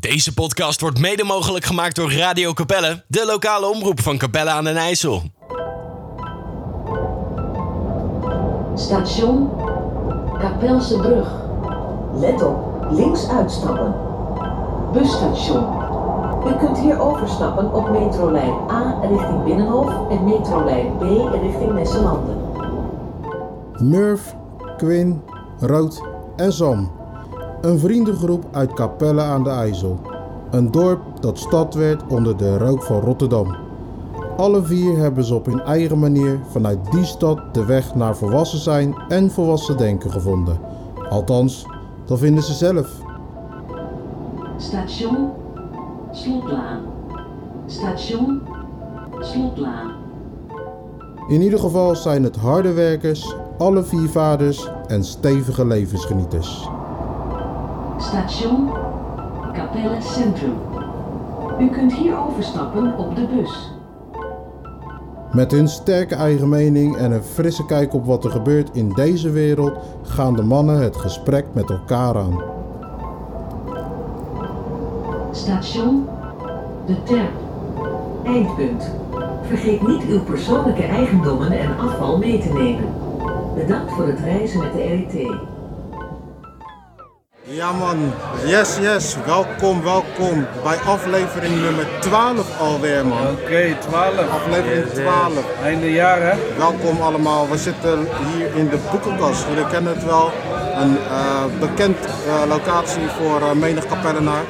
Deze podcast wordt mede mogelijk gemaakt door Radio Capelle, de lokale omroep van Capelle aan den IJssel. Station Kapelse Brug. Let op, links uitstappen. Busstation. U kunt hier overstappen op metrolijn A richting Binnenhof en metrolijn B richting Nesselanden. Murph, Quinn, Rood en Sam. Een vriendengroep uit Capelle aan de IJssel. Een dorp dat stad werd onder de rook van Rotterdam. Alle vier hebben ze op hun eigen manier vanuit die stad de weg naar volwassen zijn en volwassen denken gevonden. Althans, dat vinden ze zelf. Station Slotlaan. Station Slotlaan. In ieder geval zijn het harde werkers, alle vier vaders en stevige levensgenieters. Station Capelle Centrum. U kunt hier overstappen op de bus. Met hun sterke eigen mening en een frisse kijk op wat er gebeurt in deze wereld gaan de mannen het gesprek met elkaar aan. Station De Terp. Eindpunt. Vergeet niet uw persoonlijke eigendommen en afval mee te nemen. Bedankt voor het reizen met de RIT. Ja man, yes yes, welkom welkom bij aflevering nummer 12 alweer man. Oké, 12. Aflevering 12. Einde jaar hè? Welkom allemaal, we zitten hier in de boekenkast. Jullie kennen het wel, een eh, bekend eh, locatie voor eh, menig kapellenaar.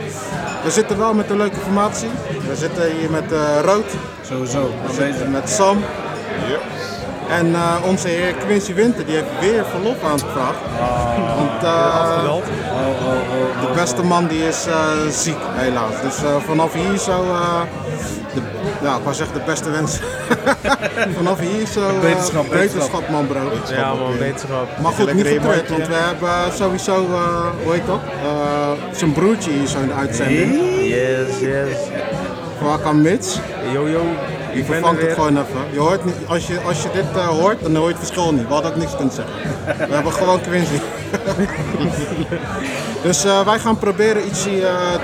We zitten wel met een leuke formatie. We zitten hier met eh, Rood, Sowieso. we zitten met Sam. En eh, onze heer Quincy Winter, die heeft weer verlof aangevraagd. Want eh, Oh, oh, oh, de oh. beste man die is eh, ziek helaas. Dus eh, vanaf hier zo, eh, de, ja ik wou zeggen de beste wens. vanaf hier zo eh, beterschap. beterschap man bro. Ja man, wetenschap. Maar goed, niet getreurd, want we hebben sowieso, eh, hoe heet dat? Eh, zijn broertje hier zo in de uitzending. Yes, yes. Vakan Mits. Yo, yo. Die Ik er vervangt het gewoon even. Je hoort niet, als, je, als je dit eh, hoort, dan hoor je het verschil niet. We hadden ook niks kunnen zeggen. We hebben gewoon Quincy. dus eh, wij gaan proberen iets eh,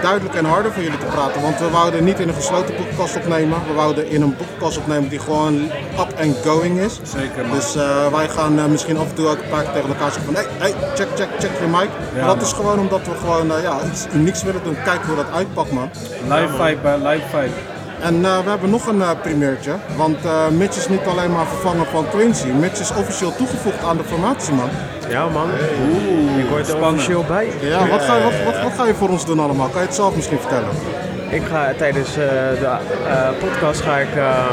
duidelijk en harder voor jullie te praten. Want we wouden niet in een gesloten boekenkast opnemen. We wouden in een boekenkast opnemen die gewoon up and going is. Zeker, man. Dus wij gaan misschien af en toe ook een paar keer tegen elkaar zeggen van... Hey, hey, check, check, check je mic. maar dat man. is gewoon omdat we gewoon ja, iets unieks willen doen. Kijken hoe dat uitpakt, man. Live vibe, hè? Live vibe. En eh, we hebben nog een eh, primeurtje, want eh, Mitch is niet alleen maar vervanger van Quincy. Mitch is officieel toegevoegd aan de formatie, man. Ja man. ik word er spannend. officieel bij. Ja, wat ga, je, wat, wat, wat ga je voor ons doen allemaal? Kan je het zelf misschien vertellen? Ik ga tijdens eh, de eh, podcast ga ik eh,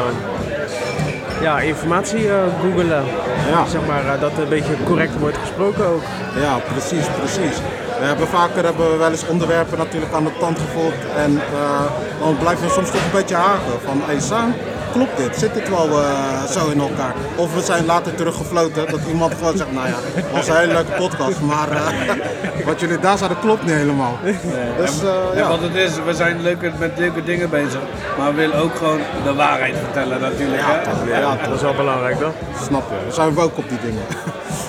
ja, informatie googlen. Ja. Zeg maar eh, dat een beetje correct wordt gesproken ook. Ja, precies, precies. We hebben vaker hebben we wel eens onderwerpen natuurlijk aan de tand gevoeld. En eh, dan blijven we soms toch een beetje haken van, hé Sam, klopt dit? Zit dit wel eh, zo in elkaar? Of we zijn later teruggefloten dat iemand gewoon zegt, nou ja, het was een hele leuke podcast, maar eh, wat jullie daar zeiden klopt niet helemaal. Dus eh, En ja. wat het is, we zijn leuke, met leuke dingen bezig. Maar we willen ook gewoon de waarheid vertellen natuurlijk. Ja, hè? toch, ja, Dat is wel belangrijk toch? Snap je, we zijn ook op die dingen.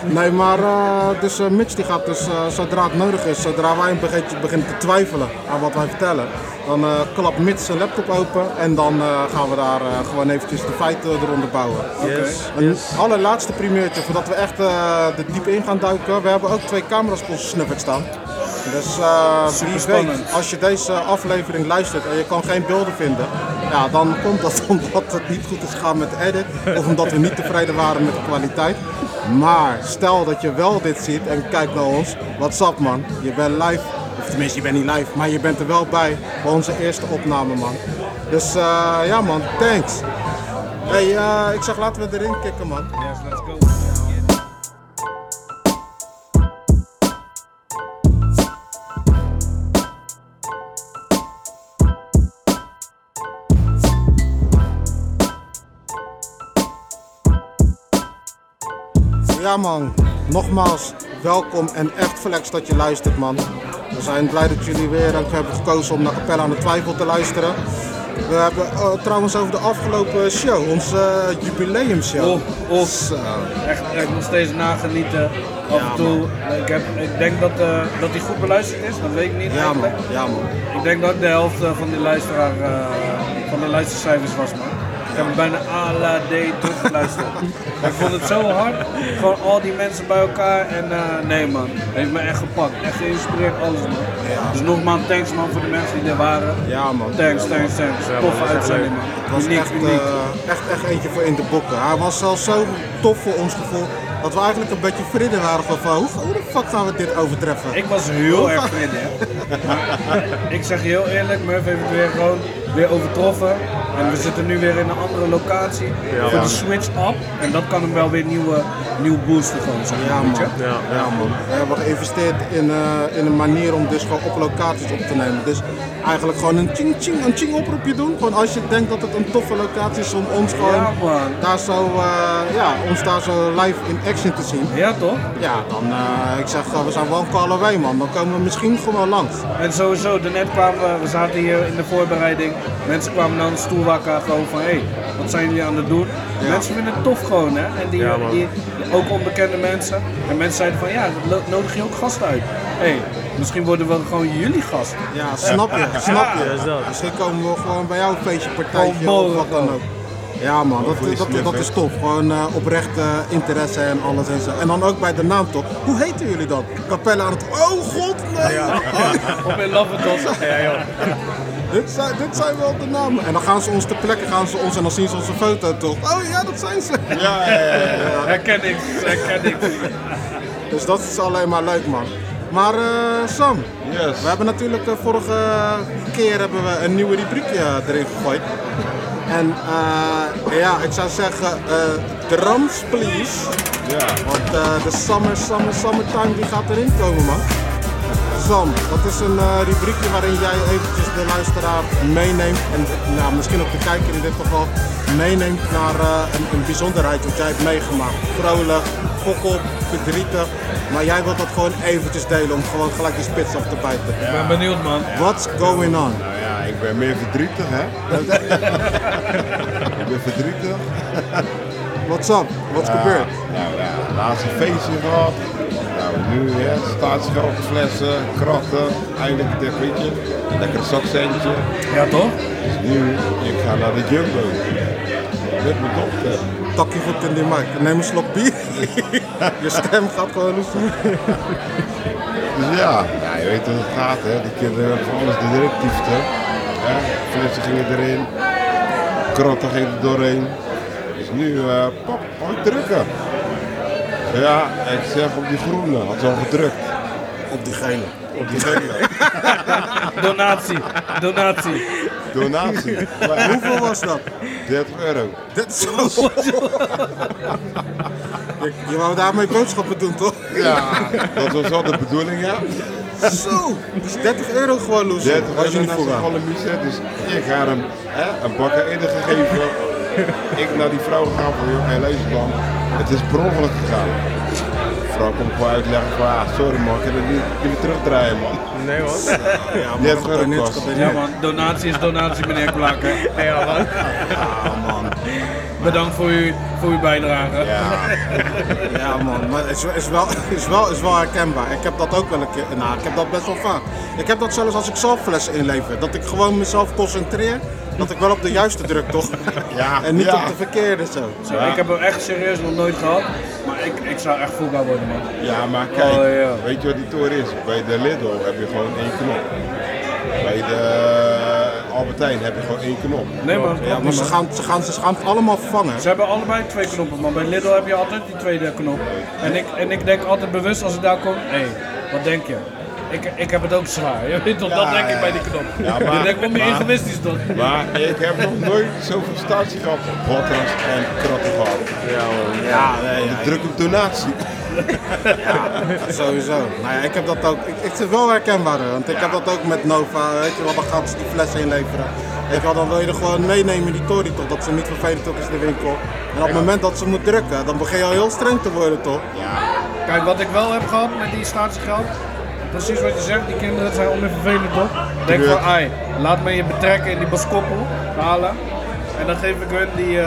Nee, maar eh, dus eh, Mitch die gaat dus, eh, zodra het nodig is, zodra wij een beetje beginnen te twijfelen aan wat wij vertellen, dan klapt Mitch zijn laptop open en dan gaan we daar gewoon eventjes de feiten eronder bouwen. Yes. Een allerlaatste primeurtje, voordat we echt de diep in gaan duiken. We hebben ook twee camera's op onze snuffert staan. Dus wie weet, Superspannend. als je deze aflevering luistert en je kan geen beelden vinden, ja, dan komt dat omdat het niet goed is gegaan met edit of omdat we niet tevreden waren met de kwaliteit. Maar stel dat je wel dit ziet en kijkt naar ons, what's up man, je bent live, of tenminste je bent niet live, maar je bent er wel bij bij onze eerste opname man. Dus eh, ja man, thanks. Hey, eh, ik zeg laten we erin kicken man. Ja man, nogmaals welkom en echt flex dat je luistert man. We zijn blij dat jullie weer ook hebben gekozen om naar Capella aan de Twijfel te luisteren. We hebben eh, trouwens over de afgelopen show, onze uh, jubileumshow. Oh, oh. Zo. Echt, echt nog steeds nagenieten. Af en toe, ik, heb, ik denk dat, eh, dat die goed beluisterd is, dat weet ik niet Ja man, ja man. Ik denk dat ik de helft eh, van de luisteraar, eh, van de luistercijfers was, man. Ik heb bijna à la D teruggeluisterd. ik vond het zo hard, gewoon al die mensen bij elkaar en eh, nee man, heeft me echt gepakt, echt geïnspireerd, alles man. Dus nogmaals thanks man voor de mensen die er waren. Ja man. Thanks, thanks, thanks. Toffe uitzending man. Het was Uniek, echt, uniek. eh, echt, echt eentje voor in de boeken. Hij was zelfs zo tof voor ons gevoel dat we eigenlijk een beetje vrede waren van van, hoe, hoe de fuck gaan we dit overtreffen? Ik was heel erg vrede. hè. Maar ik zeg je heel eerlijk, Murph heeft het weer gewoon weer overtroffen. En we zitten nu weer in een andere locatie voor de switch up. En dat kan hem wel weer nieuwe, nieuw boosten gewoon, zeg maar, Ja man, ja, ja, man. We hebben geïnvesteerd in, eh, in een manier om dus gewoon op locaties op te nemen. Dus eigenlijk gewoon een ching ching, een ching oproepje doen. Gewoon als je denkt dat het een toffe locatie is om ons gewoon Ja, daar zo, eh, ja, ons daar zo live in action te zien. Ja toch? Ja, dan, eh, ik zeg, eh, we zijn wel een call away man. Dan komen we misschien gewoon langs. En sowieso, daarnet kwamen we, we zaten hier in de voorbereiding. Mensen kwamen dan stoel wakker gewoon van hé, hey, wat zijn jullie aan het doen? Mensen vinden het tof gewoon hè. En die, Ja, ook onbekende mensen. En mensen zeiden van ja, nodig je ook gasten uit? Hé, hey, misschien worden we gewoon jullie gasten. Ja, snap je, snap je. Ja, is dat. Misschien komen we gewoon bij jou een feestje, partijtje of wat dan ook. Ja man, dat, dat, dat, dat is tof. Gewoon eh, oprechte interesse en alles en zo. En dan ook bij de naam toch. Hoe heten jullie dan? Capelle aan het... Oh god, nee! Op in Laventos. Ja, joh. Dit, zijn, dit zijn wel de namen. En dan gaan ze ons ter plekke gaan ze ons en dan zien ze onze foto toch. Oh ja, dat zijn ze. Ja, ja, ja. ja. Herken ik, herken ik. Dus dat is alleen maar leuk man. Maar eh, Sam, Yes. we hebben natuurlijk de vorige keer hebben we een nieuwe rubriekje erin gegooid. En eh, ja, ik zou zeggen, eh drums please. Ja. Want eh, de summer, summer, summertime die gaat erin komen man. Sam, dat is een eh, rubriekje waarin jij eventjes de luisteraar meeneemt. En nou, misschien ook de kijker in dit geval meeneemt naar eh, een, een bijzonderheid wat jij hebt meegemaakt. Vrolijk, fokkel, verdrietig. Maar jij wilt dat gewoon eventjes delen om gewoon gelijk die spits af te bijten. Ik ben benieuwd man. What's going on? Nou ja, ik ben meer verdrietig, hè? ik ben verdrietig. What's up? What's Ja, gebeurd? Nou ja, laatste feestje gehad. Nu hè, staatsgeld, flessen, kratten, eindelijk dit weet je, een lekker zakcentje. Ja toch? Dus nu, ik ga naar de Jumbo. Met mijn dochter. Tak je goed in die mic. Neem een slok bier. je stem gaat gewoon los. Dus ja, ja, je weet hoe het gaat hè. Die kinderen hebben voor alles de directiefste. Hè? Flessen gingen erin, kratten gingen er doorheen. Dus nu, eh pap, pak drukken. Ja, ik zeg op die groene, had ze al gedrukt. Op die gele. Op die gele. Donatie, donatie. Donatie. Maar Hoeveel was dat? 30 euro. Dit is zo. je, je wou daarmee boodschappen doen, toch? Ja, dat was wel de bedoeling, ja. Zo. Dus 30 euro gewoon loes. 30 Was je euro voor zijn gaan. galamise, dus ik ga hem hè, een bakker eerder gegeven. ik naar die vrouw gaan van, joh, luister dan, het is per ongeluk gegaan. De vrouw komt gewoon uitleggen van, ah, sorry man, ik kan het niet, terugdraaien man. Nee, wat? Ja, maar 30 euro gedoneerd, kost. gedoneerd. Ja man, donatie is donatie meneer Klakker. Ja, man. Ja, man. Bedankt voor, uw, voor uw bijdrage. Ja, Ja, man. Maar het is, is, wel, is, wel, is wel herkenbaar. Ik heb dat ook wel een keer. Nou, ik heb dat best wel vaak. Ik heb dat zelfs als ik zelf flessen inlever. Dat ik gewoon mezelf concentreer. Dat ik wel op de juiste druk, toch? Ja, En niet ja. op de verkeerde zo. Zo, Ik heb hem echt serieus nog nooit gehad. Maar ik, ik zou echt voetbal worden man. ja, maar kijk, Oh, ja. weet je wat die toren is? Bij de Lidl heb je gewoon één knop. Bij de Albertijn heb je gewoon één knop. Nee man, Ja, maar ze gaan, ze, gaan, ze gaan het allemaal vangen. Ze hebben allebei twee knoppen, maar bij Lidl heb je altijd die tweede knop. En ik, en ik denk altijd bewust als ik daar kom, hé, wat denk je? Ik, ik heb het ook zwaar. Je weet toch, dat Ja, denk ik ja. bij die knop. Ja, maar- ik denk, wat meer egoïstisch toch? Maar ik heb nog nooit zoveel statie gehad en kratten gehad. Ja, man. Ja, nee, ja, Druk op donatie. sowieso. Nou ja, ik heb dat ook. Ik, ik vind het wel herkenbaar, want ik heb dat ook met Nova. Weet je wel, dan gaan ze die flessen inleveren. Je wel, dan wil je er gewoon meenemen in die tory toch, dat ze niet vervelend ook is in de winkel. En op het moment dat ze moet drukken, dan begin je al heel streng te worden, toch? Kijk, wat ik wel heb gehad met die statiegeld, precies wat je zegt, die kinderen zijn onvervelend toch? Denk van, ai, laat me je betrekken in die baskoppel halen. En dan geef ik hun die, eh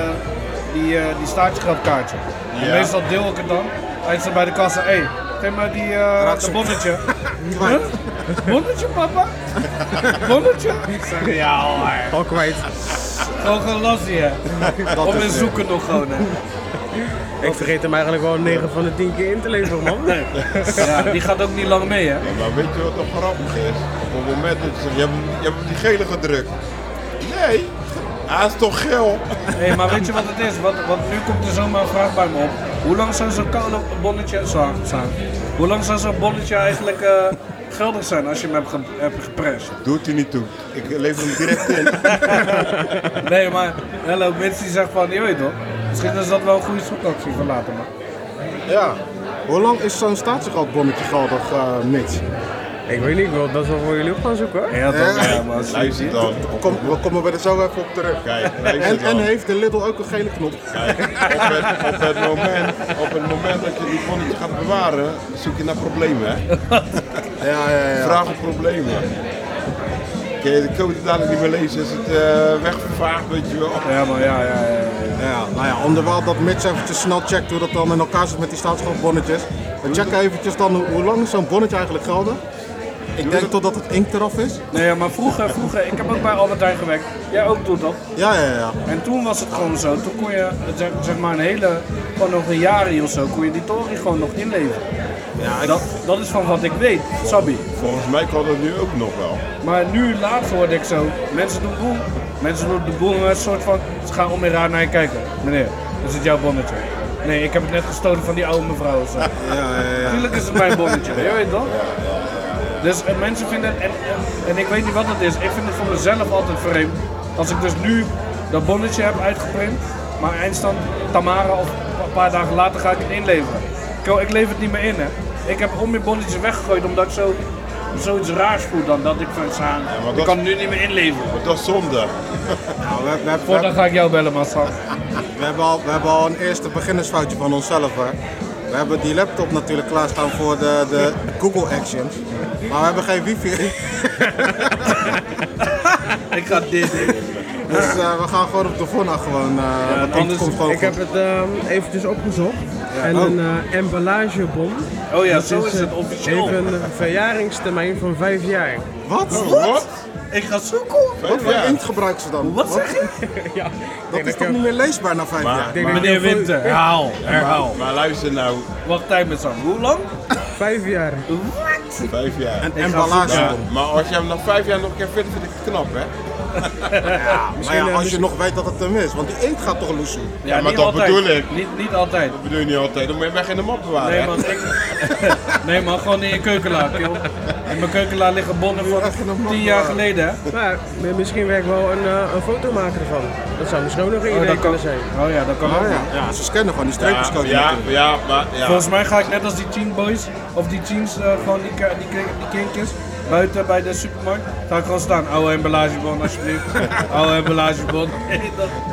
die, eh die statiegeldkaartje. En meestal deel ik het dan. Uit ze bij de kassa, hé, mij die eh Raak de ze- bonnetje. Kwijt. Bonnetje, papa? Bonnetje? Ik zeg, ja hoor. Al kwijt. Gewoon gelost hier. Dat Om in zoeken nog gewoon, hè. Ik vergeet hem eigenlijk wel 9 van de 10 keer in te leveren, man. Ja, die gaat ook niet lang mee, hè. Maar weet je wat toch grappig is? Op het moment dat je zegt, je hebt, je hebt die gele gedrukt. Nee, hij is toch geel? Hé, maar weet je wat het is? Want, want nu komt er zomaar een vraag bij me op. Hoe lang zou zo'n koude bonnetje staan? Hoe lang zou zo'n bonnetje eigenlijk eh, geldig zijn als je hem hebt, ge hebt geprest? Doet hij niet toe. Ik lever hem direct in. Nee, maar hello, mensen die zeggen van, je weet toch? Misschien is dat wel een goede zoekactie van later, man. Ja. Hoe lang is zo'n statiegeldbonnetje geldig, eh Mitch? Ik weet niet, ik wil dat wel voor jullie op gaan zoeken. hoor. Ja, toch? Ja, maar Luister dan. Kom, we komen er zo even op terug. Kijk, En, dan. en heeft de Lidl ook een gele knop? Kijk, op het, op, het moment, op het moment dat je die bonnetje gaat bewaren, zoek je naar problemen. Hè? Ja, ja, ja. Vraag om problemen. Kun je de code dadelijk niet meer lezen, is het eh, wegvervaagd, weet je wel. Ja, maar ja, ja, ja. ja. Ja, nou ja, onderwijl dat Mitch eventjes snel checkt hoe dat dan in elkaar zit met die staatsgeldbonnetjes. We checken eventjes dan hoe, hoe lang is zo'n bonnetje eigenlijk geldig. Ik denk totdat het inkt eraf is. Nee, maar vroeger, vroeger, ik heb ook bij Albert Heijn gewerkt. Jij ook doet dat. Ja, ja, ja. En toen was het gewoon zo. Toen kon je, zeg, zeg maar, een hele, gewoon nog een jaar of zo, kon je die toren gewoon nog inleveren. Ja, dat, dat is van wat ik weet, Sabi. Volgens mij kan dat nu ook nog wel. Maar nu laatst hoorde ik zo, mensen doen boel. Mensen doen de boel met een soort van, ze gaan om en raar naar je kijken. Meneer, is het jouw bonnetje? Nee, ik heb het net gestolen van die oude mevrouw of zo. Ja, ja, ja. Tuurlijk is het mijn bonnetje, je weet toch? Dus eh, mensen vinden het, en, en, en ik weet niet wat het is, ik vind het voor mezelf altijd vreemd. Als ik dus nu dat bonnetje heb uitgeprint, maar eindstand Tamara of een paar dagen later ga ik het inleveren. Ik, ik lever het niet meer in hè. Ik heb om mijn bonnetjes weggegooid omdat ik zo, zoiets raars voel dan dat ik van staan. ik dat- kan nu niet meer inleveren. Maar dat is zonde. Nou, we, we, we, Voortaan ga ik jou bellen, Massa. we hebben al, we hebben al een eerste beginnersfoutje van onszelf. Hè. We hebben die laptop natuurlijk klaarstaan voor de, de Google Actions. Maar we hebben geen wifi. Ik ga dit doen. Dus eh, we gaan gewoon op de Vonna gewoon. eh want anders- komt gewoon Ik heb het ehm, eventjes opgezocht. En Oh. een eh, emballagebon. Oh ja, Dat zo is eh, het officieel. Heeft een verjaringstermijn van 5 jaar. Wat? Wat? Ik ga zoeken. Wat voor Ja. inkt gebruiken ze dan? Wat zeg je? ja. Dat is toch niet meer leesbaar na vijf Maar- jaar? Meneer Winter, herhaal, herhaal. Maar luister nou, Wacht tijd met Sam. Hoe lang? Vijf jaar. vijf jaar. Een emballage. Ja, maar als je hem nog vijf jaar nog een keer vindt, vind ik het knap, hè? Maar ja, als je nog weet dat het hem is, want die inkt gaat toch loesoe. Ja, maar niet dat altijd. bedoel ik. Niet, niet altijd. Dat bedoel je niet altijd, dan moet je weg in de map bewaren. Nee man, ik... nee man, gewoon in je keukenlaar, joh. In mijn keukenlaar liggen bonnen van tien jaar bewaren. geleden, hè? Maar mi- misschien werkt wel een, eh, een foto maken ervan. Dat zou misschien ook nog een Oh, idee kan, kunnen zijn. oh ja, dat kan ook. Oh ja, ja, ze scannen gewoon die ja, streepjescode ja, ja, maar ja. Volgens mij ga ik net als die teen boys, of die teens, eh, gewoon die, die, die kindjes, buiten bij de supermarkt, ga ik gewoon staan. Oude emballagebon, alsjeblieft. Oude emballagebon.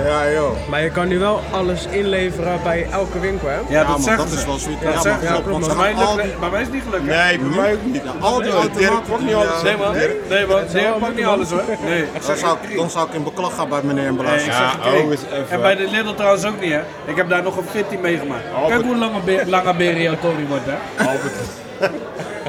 Ja, joh. Maar je kan nu wel alles inleveren bij elke winkel, hè? ja, Ja, dat man, zeggen dat ze. is wel zoiets. Dat zeggen maar ze. klopt, bij, mij al die- bij mij is het niet gelukt, hè? Nee, bij mij ook niet. al die automaten pakt niet alles. Nee man, nee man, Dirk pakt niet alles hoor. Nee, Dan zou, ik, dan zou ik in beklag gaan bij meneer Nee, Emballage. ik zeg oh. En bij de Lidl trouwens ook niet, hè? Ik heb daar nog een fitty meegemaakt. Kijk hoe lange, lange Tony wordt, hè? Albert,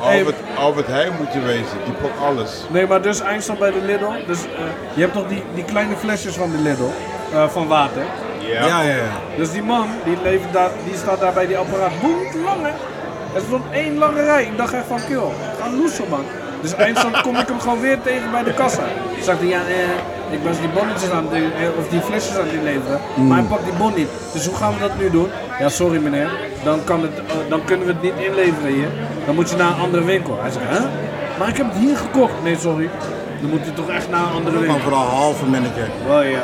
Albert, Albert Heijn moet je wezen, die pakt alles. Nee, maar dus eindstand bij de Lidl. Dus eh, je hebt toch die, die kleine flesjes van de Lidl, eh, van water. Ja, ja, ja. Dus die man, die, levert daar, die staat daar bij die apparaat. Boeit lang, hè? Er stond één lange rij. Ik dacht echt van, kill, ga loesen, man. Dus eindstand kom ik hem gewoon weer tegen bij de kassa. Zag hij, ja, eh, ik was die bonnetjes aan het, eh, of die flesjes aan het inleveren. Maar hij pakt die bon niet. Dus hoe gaan we dat nu doen? Ja, sorry meneer. Dan, kan het, eh, dan kunnen we het niet inleveren hier. Dan moet je naar een andere winkel. Hij zegt, hè? Maar ik heb het hier gekocht. Nee, sorry. Dan moet je toch echt naar een andere winkel. vooral halve manager. Oh ja.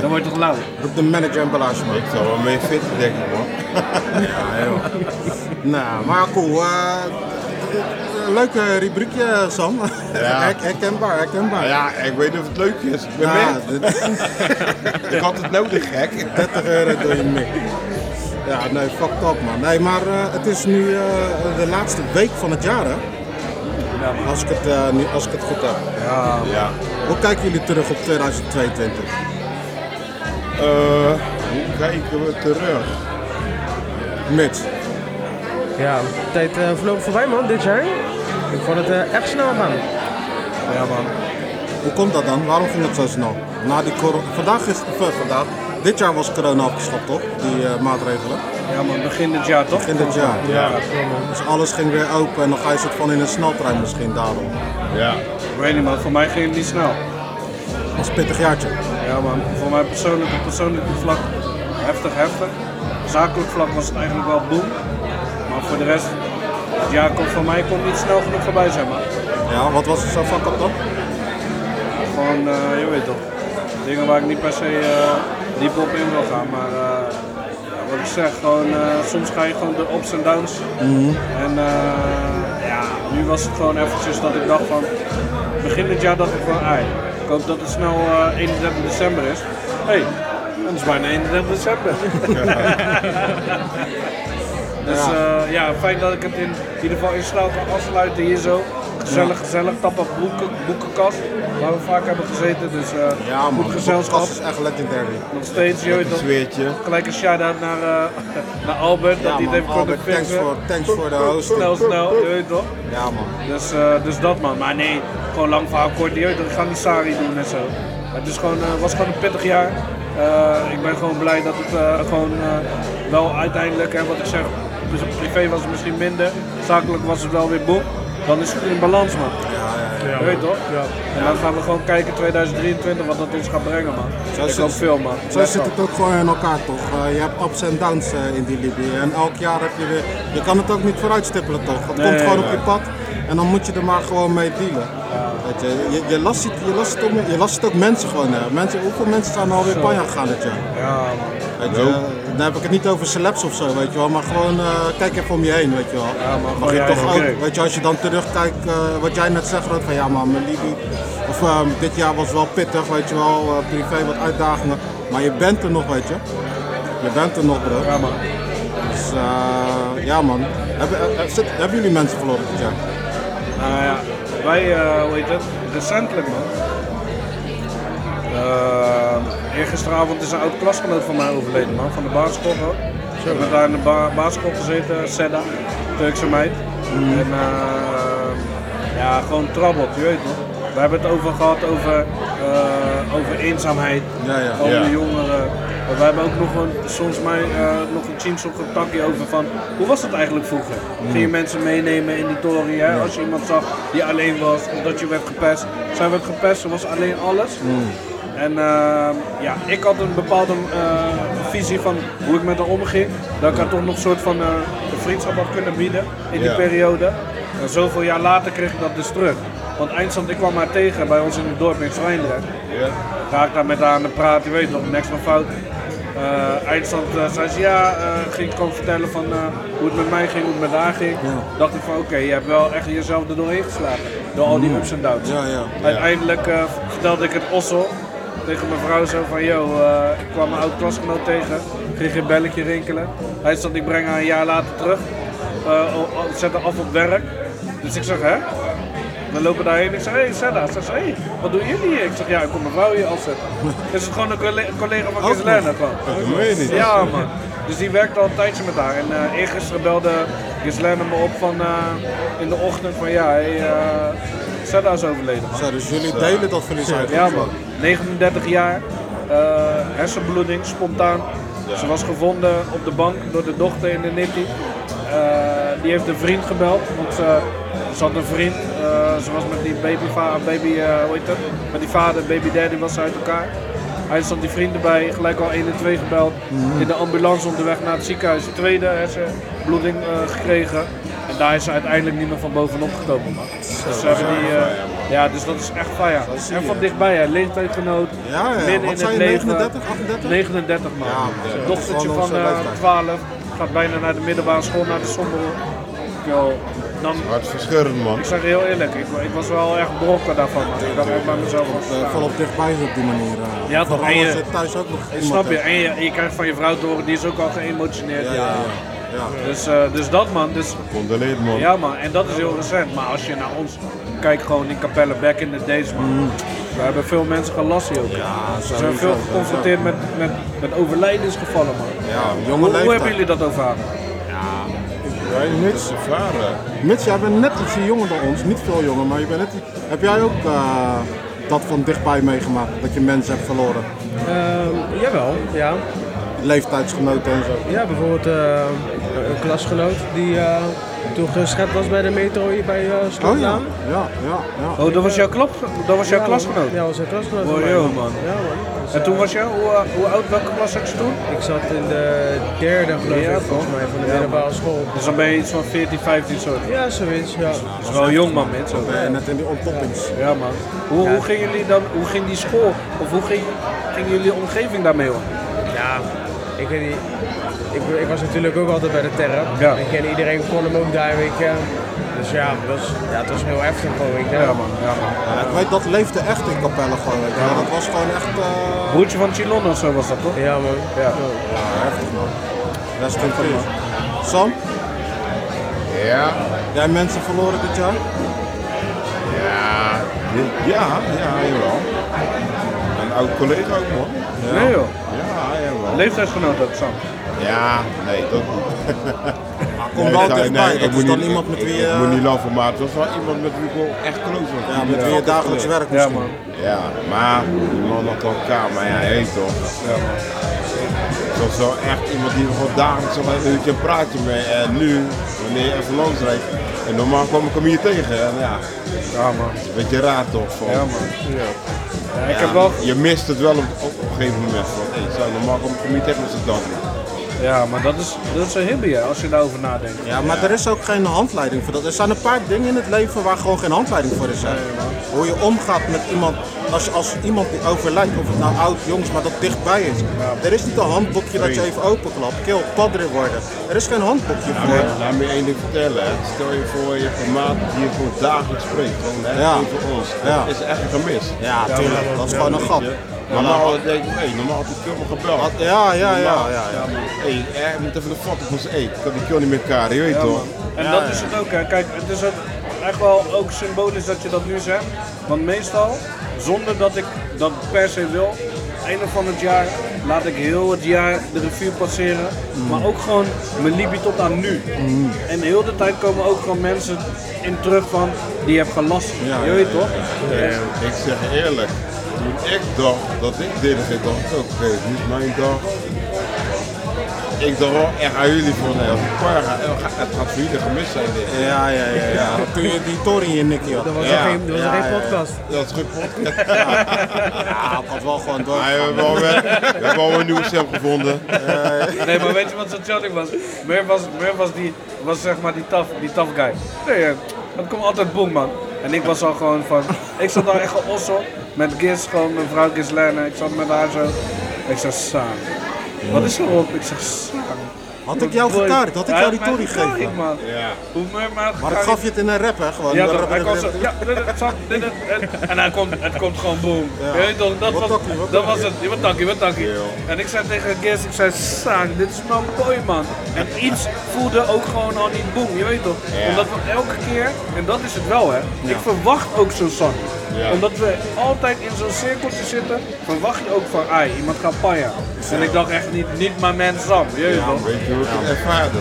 Dan word je toch lauw. Roep de manager Emballage man. Ik zou wel mee fit denk ik man. Nou, maar cool. eh, leuke rubriekje, Sam. Ja. Her- herkenbaar, herkenbaar. Ja, ik weet niet of het leuk is. Ik ben Ja, mee. dit- Ik had het nodig gek. 30 euro door je mik. Ja, nee, fucked up man. Nee, maar eh, het is nu eh, de laatste week van het jaar, hè? Als ik het, eh, nu, als ik het goed heb. Ja. Hoe kijken jullie terug op 2022? Eh, hoe kijken we terug? Mitch. Ja, de tijd uh, vloog voorbij man, dit jaar. Ik vond het uh, echt snel gaan. Ja man. Hoe komt dat dan? Waarom ging het zo snel? Na die cor- vandaag is of, uh, vandaag. Dit jaar was corona afgeschaft, toch? Die uh, maatregelen. Ja man, begin dit jaar toch? Begin dit jaar. Ja, Dus alles ging weer open en dan ga je soort van in een sneltrein misschien daarom. Ja. Ik weet niet man, voor mij ging het niet snel. Dat is een pittig jaartje. Ja man, voor mij persoonlijk op persoonlijk vlak heftig, heftig. Zakelijk vlak was het eigenlijk wel boom. Voor de rest, het jaar komt voor mij komt niet snel genoeg voorbij zeg maar. Ja, wat was het zo fuck up dan? Gewoon, uh, je weet toch, dingen waar ik niet per se uh, diep op in wil gaan. Maar uh, wat ik zeg, gewoon, soms ga je gewoon de ups en downs. Mm -hmm. En ja, nu was het gewoon eventjes dat ik dacht van, begin dit jaar dacht ik van, ai, ik hoop dat het snel 31 december is. Hé, hey, het is bijna 31 december. dus ja. ja, fijn dat ik het in ieder geval in snel kan afsluiten hier zo. Gezellig, gezellig. Tap op boeken, boekenkast. Waar we vaak hebben gezeten. Dus uh, ja, man, goed gezelschap. is echt legendary. Nog steeds. Je weet zweertje. Gelijk een shout-out naar, uh, naar Albert. Ja, dat hij het heeft kunnen thanks voor, thanks voor de hosting. Snel, snel. Je weet toch? Ja, man. Dus, uh, dus dat, man. Maar nee, gewoon lang verhaal kort. Je weet toch, ik ga niet Sari doen en zo. Het is gewoon, was gewoon een pittig jaar. ik ben gewoon blij dat het gewoon wel uiteindelijk, hè, wat ik zeg, privé was het misschien minder. Zakelijk was het wel weer boek dan is het in balans, man. Ja, ja, ja. Je weet toch? Ja. En dan gaan we gewoon kijken 2023 wat dat ons gaat brengen, man. Zo ik hoop veel, man. Zo zit het ook gewoon in elkaar, toch? Uh, je hebt ups en downs uh, in die Libië. En elk jaar heb je weer... Je kan het ook niet vooruitstippelen, toch? Het nee, komt gewoon op je pad. En dan moet je er maar gewoon mee dealen. Ja. Weet je, je, je, last het, je, last het ook, je last het ook mensen gewoon. Hè. Mensen, hoeveel mensen zijn er alweer panja gegaan dit jaar? Ja, man. Weet je, dan heb ik het niet over celebs of zo, weet je wel. Maar gewoon uh, kijk even om je heen, weet je wel. Ja, maar Mag je toch ook, weet je, als je dan terugkijkt, uh, wat jij net zegt, van ja man, mijn Libi. Of uh, dit jaar was wel pittig, weet je wel. privé wat uitdagingen. Maar je bent er nog, weet je. Je bent er nog, bro. Ja, man. Dus ja, man. Hebben, hebben jullie mensen verloren dit jaar? Nou ja, wij, hoe heet het, recentelijk man. Uh, eergisteravond is een oud klasgenoot van mij overleden, man, van de basisschool. Ik heb daar in de ba basisschool gezeten, Sedda, Turkse meid. Mm. En uh, ja, gewoon trabbelt, je weet toch. We hebben het over gehad over, uh, over eenzaamheid, ja, ja. over ja. jongeren. We hebben ook nog een, soms mij, nog een teams op een takje over van hoe was het eigenlijk vroeger? Mm. Ging je mensen meenemen in die toren, hè? als je iemand zag die alleen was of dat je werd gepest. Zij werd gepest, was alleen alles. Mm. En uh, ja, ik had een bepaalde uh, visie van hoe ik met haar omging. Dat ik haar toch nog een soort van uh, een vriendschap had kunnen bieden in die Ja. periode. En zoveel jaar later kreeg ik dat dus terug. Want eindstand, ik kwam haar tegen bij ons in het dorp in Zwijndrecht. Ja. Ga ik daar met haar aan de praat, je weet toch, niks van fout. Uh, eindstand zei ze ja, ging ik gewoon vertellen van hoe het met mij ging, hoe het met haar ging. Ja. Dacht ik van oké, je hebt wel echt jezelf er doorheen geslagen. Door al die ups en downs. Ja. Uiteindelijk vertelde ik het Ossel tegen mijn vrouw zo van yo, ik kwam mijn oud klasgenoot tegen. Ging geen belletje rinkelen. Hij zat, ik breng haar een jaar later terug. zet haar af op werk. Dus ik zeg hè? We lopen daarheen. Ik zeg, hé hey, Senna. Ze zegt, hé, hey, wat doen jullie hier? Ik zeg, ja, ik kom mijn vrouw hier afzetten. Is het gewoon een collega, van Gislaine gewoon. Dat meen je niet. Ja, man. Dus die werkte al een tijdje met haar. En uh, eergisteren belde Gislaine me op van, uh, in de ochtend van, ja, hey, uh, Senna is overleden, man. Zo, dus jullie delen dat verlies uit? Ja, man. 39 jaar, hersenbloeding, spontaan. Ze was gevonden op de bank door de dochter in de Nitti. die heeft een vriend gebeld, want ze, ze had een vriend. Uh, ze was met die baby, baby uh, hoe heet het? Met die vader, baby daddy was ze uit elkaar. Hij stond die vriend erbij, gelijk al 1 en 2 gebeld. Mm -hmm. In de ambulance onderweg naar het ziekenhuis. De tweede hersenbloeding uh, gekregen. En daar is ze uiteindelijk niet meer van bovenop gekomen. Man. Dus, ze hebben die, ja, dus dat is echt fire. En van dichtbij, hè, leeftijdgenoot. Ja, ja. Midden in zijn het je, leven. 39, 38? 39 man. Ja, ja. Dochtertje van 12 gaat bijna naar de middelbare school, naar de Sombere. Yo, dan, Hartverscheurend man. ik zeg heel eerlijk, ik, ik was wel echt brokken daarvan. Man. Ik dacht ook bij mezelf van, Uh, volop dichtbij op die manier. Uh. Ja, toch, en je- thuis ook nog Snap je? En je, je krijgt van je vrouw te horen, die is ook al geëmotioneerd. Ja, Ja, ja, ja. ja. Dus, eh, dus dat man. Dus, Condoleerd man. ja man, en dat is heel recent. Maar als je naar ons kijkt, gewoon in Capelle, back in the days man. We hebben veel mensen gelast hier ook. Ja, We zijn veel geconfronteerd met, met, met overlijdensgevallen man. Ja, jonge Hoe, hoe hebben jullie dat ervaren? Ja, Mitch. is ervaren. Mitch, jij bent net ietsje jonger dan ons. Niet veel jonger, maar je bent net... Heb jij ook eh, dat van dichtbij meegemaakt? Dat je mensen hebt verloren? Ehm, jawel, ja. Leeftijdsgenoten en zo. Ja, bijvoorbeeld eh, een klasgenoot die eh, toen geschept was bij de metro hier bij uh, Oh ja, ja, ja. ja. Oh, dat was jouw, klap, dat was jouw Ja, klasgenoot? Ja, dat was een klasgenoot. Oh, joh, man. Ja, man. Dus, En eh, toen was jij, hoe, eh, hoe oud, welke klas had je toen? Ik zat in de derde, geloof Ja, ik, volgens mij, van de Ja, middelbare school. Dus dan ben je iets van 14, 15 zo. Ja, zoiets, ja. Dat is wel jong man, met zo. Net in die ontpoppings. Ja man. Hoe, hoe gingen jullie dan, hoe ging die school, of hoe ging, ging jullie omgeving daarmee om? Ja, ik weet niet. Ik, ik was natuurlijk ook altijd bij de Terp. Ja. Ik ken iedereen kon hem ook daar, weet je. Dus ja, het was, ja, het was heel heftig gewoon, je. Ja man, ja man. Ja, ik weet, dat leefde echt in Capelle gewoon. Weet wel. Dat was gewoon echt eh, Broertje van Chilon of zo was dat toch? Ja, man. Ja. ja, heftig man. Rest in peace. Sam, Ja, jij mensen verloren dit jaar? ja, ja, ja, jawel. Een oud collega ook, man. Nee joh. Ja, jawel. Leeftijdsgenoot ook, Sam. Ja, nee, dat niet. Kom Nee, wel ik dichtbij. nee, dat ik is moet dan niet- iemand met ik- wie Ik je... moet niet lachen, maar het was wel iemand met wie ik wel echt close was. Ja, met wie je dagelijks werkt Ja misschien. man. Ja, maar die man had elkaar, maar ja, je weet toch. Het was wel echt iemand die gewoon dagelijks al een uurtje een praatje mee. En nu, wanneer je even langs rijdt, en normaal kwam ik hem hier tegen. En ja, Ja man. een beetje raar toch. Van, Ja man. Ja. Ja, ik Ja, heb wel, Je mist het wel op, op, op een gegeven moment. Van, hey, zo, normaal kom ik hem hier tegen met z'n. Ja maar dat is, dat is een hè, als je daarover nadenkt. Ja, maar er is ook geen handleiding voor dat. Er zijn een paar dingen in het leven waar gewoon geen handleiding voor is. hè. Hoe je omgaat met iemand, als, als iemand die overlijdt, of het nou oud, jongs, maar dat dichtbij is. Er is niet een handboekje dat je even openklapt, kill, padre worden. Er is geen handboekje voor. maar laat me je één ding vertellen. Hè. Stel je voor, je hebt een maat die je gewoon dagelijks spreekt. Gewoon, hè, Ja. voor ons. Ja. Dat is echt een gemis. Ja, tuurlijk, dat is gewoon een gat. Normaal denk ik, hey, normaal had ik me gebeld. Ja, ja, ja, Normaal. ja. ja. Hey, eh, ik moet even de foto van zijn hey, ik kan die kill niet meer karen, je weet toch? En Ja, dat ja. is het ook hè. Kijk, het is ook echt wel ook symbolisch dat je dat nu zegt. Want meestal, zonder dat ik dat per se wil, einde van het jaar laat ik heel het jaar de revue passeren. Mm. Maar ook gewoon mijn liefde tot aan nu. En heel de tijd komen ook gewoon mensen in terug van die hebt gelast. Ja, je ja, weet ja, toch? Ik zeg eerlijk, toen ik dacht dat ik dit ging, dacht ik ook, oké, is mijn dag. Ik dacht wel echt aan jullie van, nee, als ik ga, het gaat voor jullie gemist zijn dit. Ja, ja, ja, ja. Toen je die Tory in Nicky had. Dat was Ja. geen, dat was er Ja, geen ja, ja. podcast. Dat is goed podcast. Ja, ik had wel gewoon door. We hebben wel, weer- we hebben wel een nieuwe stem gevonden. Nee, maar weet je wat zo chilling was? Murph was, Murph was, die, was zeg maar die tough, die tough guy. Nee, eh, het komt altijd boem, man. En ik was al gewoon van... Ik zat daar echt ossel met Gis, gewoon mijn vrouw Gislene. Ik zat met haar zo. Ik zeg, Saan. Wat is er op? Ik zeg, Saan. Had ik jou gekaart? Had ik jou die Tory gegeven? Ik, man. Ja. Hoe had Maar ik gaf je het in een rap, hè? Gewoon. ja, toch, hij zo, en- hij komt, het komt gewoon boom. Ja. Weet toch, dat was, dat was het. Ja, Wat takkie, wat takkie. En ik zei tegen Gis, ik zei, Saan, dit is mijn boy man. En iets voelde ook gewoon al niet boom, je weet toch. Omdat we elke keer, en dat is het wel hè, ik verwacht ook zo'n Sam. Ja. Omdat we altijd in zo'n cirkeltje zitten, verwacht je ook van, ai, iemand gaat paya. En ik dacht echt niet, niet mijn man Sam, je weet toch. Weet je hoe ik het ervaarde?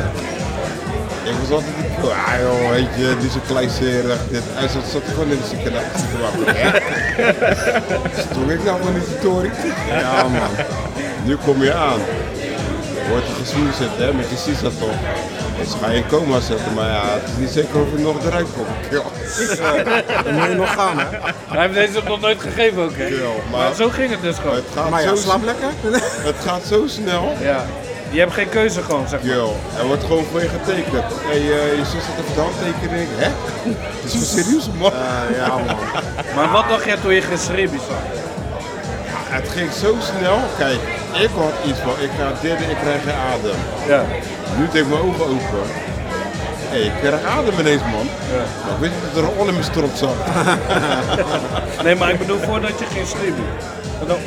Ik was altijd. Ah joh, weet je, die is een kleinserig. Dit. Hij zat, zat gewoon in de ziekenhuis. Hè? Stond ik nou van die tutorial? Ja man. Nu kom je aan. Wordt zitten hè, met je sisa toch. Dus ga je in coma zetten, maar ja, het is niet zeker of je nog eruit komt. Kill. Dan moet je nog gaan, hè? Hij heeft deze nog nooit gegeven ook hè. Kill. Maar Maar zo ging het dus gewoon. het gaat, Maar ja, zo, slaap lekker. het gaat zo snel. Ja. Je hebt geen keuze gewoon, zeg maar. Yo, er wordt gewoon voor je getekend. Hey, eh, je zus had even de handtekening. Hè? Het is voor serieus, man. Eh, ja, man. Maar wat dacht jij toen je geschreven zag? Het ging zo snel. Kijk, ik had iets van, ik ga dit en ik krijg geen adem. Ja. Nu deed ik mijn ogen open. Hé, ik krijg adem ineens, man. Maar ik weet niet dat er een in mijn strot zat. Nee, maar ik bedoel voordat je ging streamen.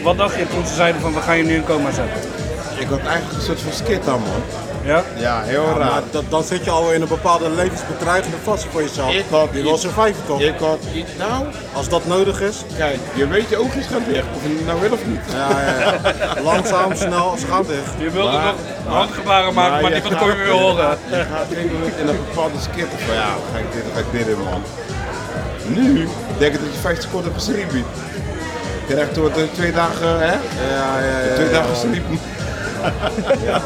Wat dacht je toen ze zeiden van we gaan je nu in coma zetten? Ik had eigenlijk een soort van skit aan, man. Ja? Ja, heel Ja, raar. maar dat, dan zit je al in een bepaalde levensbedreigende fase voor jezelf. Ik had je wil surviven toch? Ik had iets, nou, Als dat nodig is. kijk, je weet je oogjes gaan dicht, of je het nou wil of niet. Ja, ja, ja. Langzaam, snel, ze gaan dicht. Je wilde Maar- nog handgebaren maken, maar je niemand gaat- kon je weer horen. Je gaat in een bepaalde skip van ja, ga ik dit, ga ik dit in man. Nu denk ik dat je 50 seconden hebt gesleept. Je krijgt door de twee dagen, hè? Ja, ja, ja. Twee ja. dagen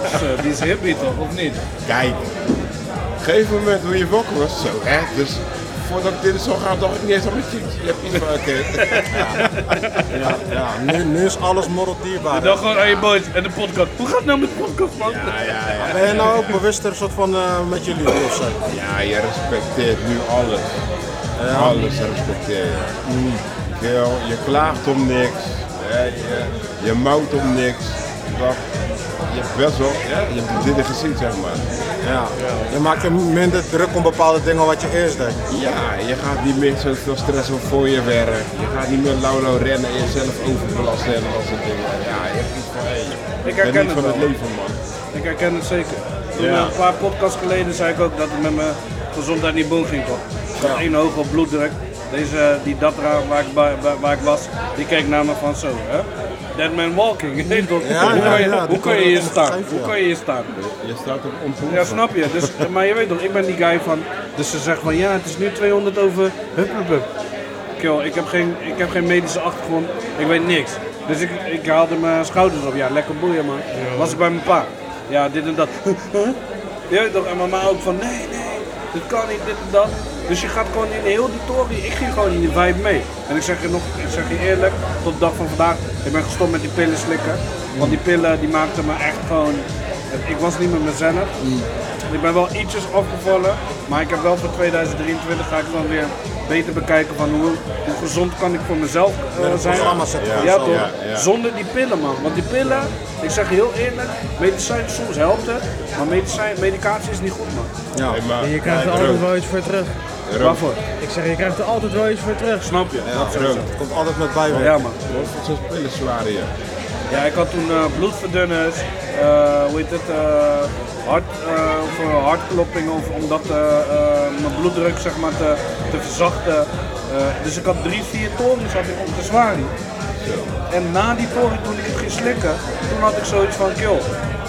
Dus, eh, die is hippie toch, of niet? Kijk, op een gegeven moment hoe je wakker was, zo hè. Dus voordat ik dit zou gaan, dacht ik niet eens aan mijn cheeks. Je hebt iets van, oké. Ja, ja. Nu, nu is alles morrel dierbaar. En dan gewoon aan je boys en de podcast. Hoe gaat het nou met de podcast, man? Ja, ja, ja. Ben je nou ook bewuster soort van eh, met jullie of zo? Ja, je respecteert nu alles. Alles respecteer je. Kerel, je klaagt om niks. hè, je, je mouwt om niks. Dat, je hebt best wel, ja, je hebt de dingen gezien, zeg maar. Ja. Je maakt je minder druk om bepaalde dingen wat je eerst deed. Ja, je gaat niet meer zoveel stressen voor je werk. Je gaat niet meer lauw rennen en jezelf overbelasten en dat soort dingen. Ja, je hebt iets van, hey, Ik herken het van het leven, man. Ik herken het zeker. Toen Ja. een paar podcasts geleden zei ik ook dat het met mijn gezondheid niet boom ging toch. Één hoog op bloeddruk. Deze, die Datra waar ik, waar ik was, die keek naar me van zo, hè. Dead man walking. Nee, toch? Ja, hoe ja, kan je, ja, hoe die kan je hier ik staan? gegeven, Hoe kan je hier staan? Je staat op ontvoer. Ja, snap je. Dus, maar je weet toch, ik ben die guy van. Dus ze zegt van ja, het is nu 200 over. Hup, hup, hup. Kill, ik heb geen, ik heb geen medische achtergrond. Ik weet niks. Dus ik, ik haalde mijn schouders op. Ja, lekker boeien man. Was ik bij mijn pa. Ja, dit en dat. Je weet toch, en mijn ma ook van nee, nee, dit kan niet, dit en dat. Dus je gaat gewoon in heel die tory. Ik ging gewoon in die vibe mee. En ik zeg je nog, ik zeg je eerlijk, tot de dag van vandaag, ik ben gestopt met die pillen slikken. Want die pillen die maakten me echt gewoon. Ik was niet meer mezelf. Ik ben wel ietsjes afgevallen, maar ik heb wel voor 2023 ga ik dan weer beter bekijken van hoe, hoe gezond kan ik voor mezelf eh, een zijn. Ja, Ja, toch? ja, ja. Zonder die pillen man. Want die pillen, ik zeg je heel eerlijk, medicijn soms helpt het, maar medicijn, medicatie is niet goed man. Ja. Hey, maar, En je krijgt er altijd wel iets voor terug. Waarvoor? Ik zeg, je krijgt er altijd wel iets voor terug. Snap je? Ja, Roos, Het komt altijd met bijwerking. Ja man. Wat voor soort pillen zware je? Ja, ik had toen eh, bloedverdunners, eh, hoe heet het, eh, hart, eh, voor hartkloppingen of om dat, eh, eh, mijn bloeddruk zeg maar te, te verzachten. Eh, dus ik had drie, vier torens had ik op de zwarie. En na die toren, toen ik het ging slikken, toen had ik zoiets van, kill,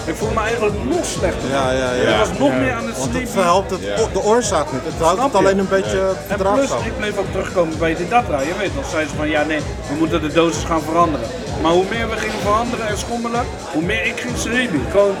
ik voel me eigenlijk nog slechter. Ja, ja, ja. Ik was nog meer aan het Want het slepen. verhelpt het, Ja. de oorzaak niet. Het houdt het alleen een beetje En plus, verdraagzaam. ik bleef ook terugkomen bij die data. Je weet nog, zeiden ze van ja nee, we moeten de dosis gaan veranderen. Maar hoe meer we gingen veranderen en schommelen, hoe meer ik ging cerebi. Gewoon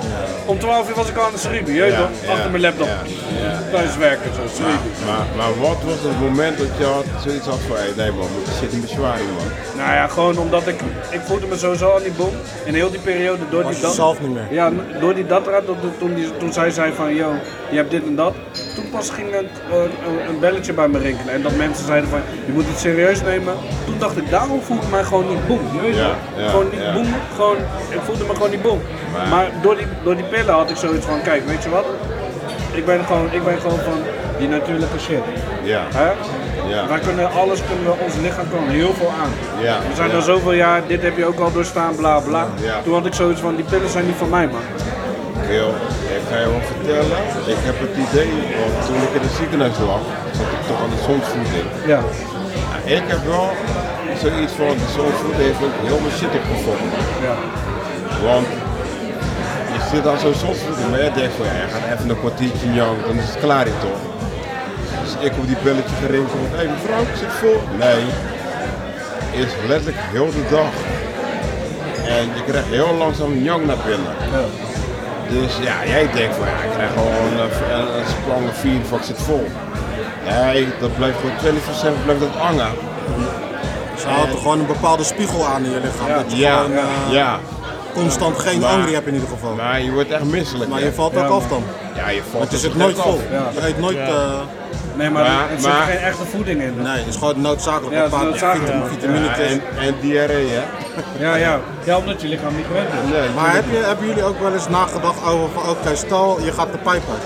om 12 uur was ik al aan de cerebi, je Ja, toch? Achter mijn laptop. ja, ja, ja. Thuis werken, zo, cerebi. Maar, maar wat was het moment dat je had zoiets had van, nee man, ik zit in bezwaring man. Nou ja, gewoon omdat ik, ik voelde me sowieso aan die boom. In heel die periode door Was die dat. zelf niet meer. Ja, door die datra, toen, toen, toen zij zei van, yo, je hebt dit en dat. Toen pas ging het, eh, een, een belletje bij me rinkelen. En dat mensen zeiden van, je moet het serieus nemen. Toen dacht ik, daarom voel ik mij gewoon niet boem. Je weet Ja? Ja, gewoon niet ja. boem, gewoon, ik voelde me gewoon niet boem. Maar- Maar, door, die, door die pillen had ik zoiets van, kijk, weet je wat? Ik ben gewoon, ik ben gewoon van die natuurlijke shit. Ja, Hè? ja. Wij kunnen alles, kunnen we, ons lichaam kan heel veel aan. Ja, We zijn al zoveel jaar, dit heb je ook al doorstaan, bla bla. Ja. Toen had ik zoiets van, die pillen zijn niet voor mij man. Gil, ik ga je wel vertellen, ik heb het idee, want toen ik in het ziekenhuis lag, zat ik toch aan de zonsvoeding. Ja. Ik heb wel zoiets van, de zonsvoeding heeft ook heel mijn shit opgevonden. Ja. Want je zit aan zo'n zonsvoeding, maar je denkt van, ja, je gaat even een kwartiertje jank, dan is het klaar hier toch. Dus ik op die belletje gerinkeld, hé hey, mevrouw, ik zit vol. Nee, is letterlijk heel de dag. En je krijgt heel langzaam jank naar binnen. Dus ja, jij denkt van ja, ik krijg gewoon een, een, een vier van ik zit vol. Nee, dat blijft gewoon 24-7 blijft dat hangen. Ze houdt gewoon een bepaalde spiegel aan in je lichaam. Dat je Ja, gewoon eh, ja. constant geen Maar- angry hebt in ieder geval. Maar je wordt echt misselijk. Maar je valt ook Ja, af dan. Ja, je valt Want je er zit echt nooit af. vol. Ja. Je eet nooit... eh, Nee, maar, Maar- er zit maar- geen echte voeding in. nee, het is gewoon noodzakelijk. Ja, een het is paar noodzakelijk. vitam- Ja, en, en diarree, hè? Ja, ja. Ja, omdat je lichaam niet gewend is. Nee, Maar heb je, hebben jullie ook wel eens nagedacht over van oké, stel je gaat de pijp uit.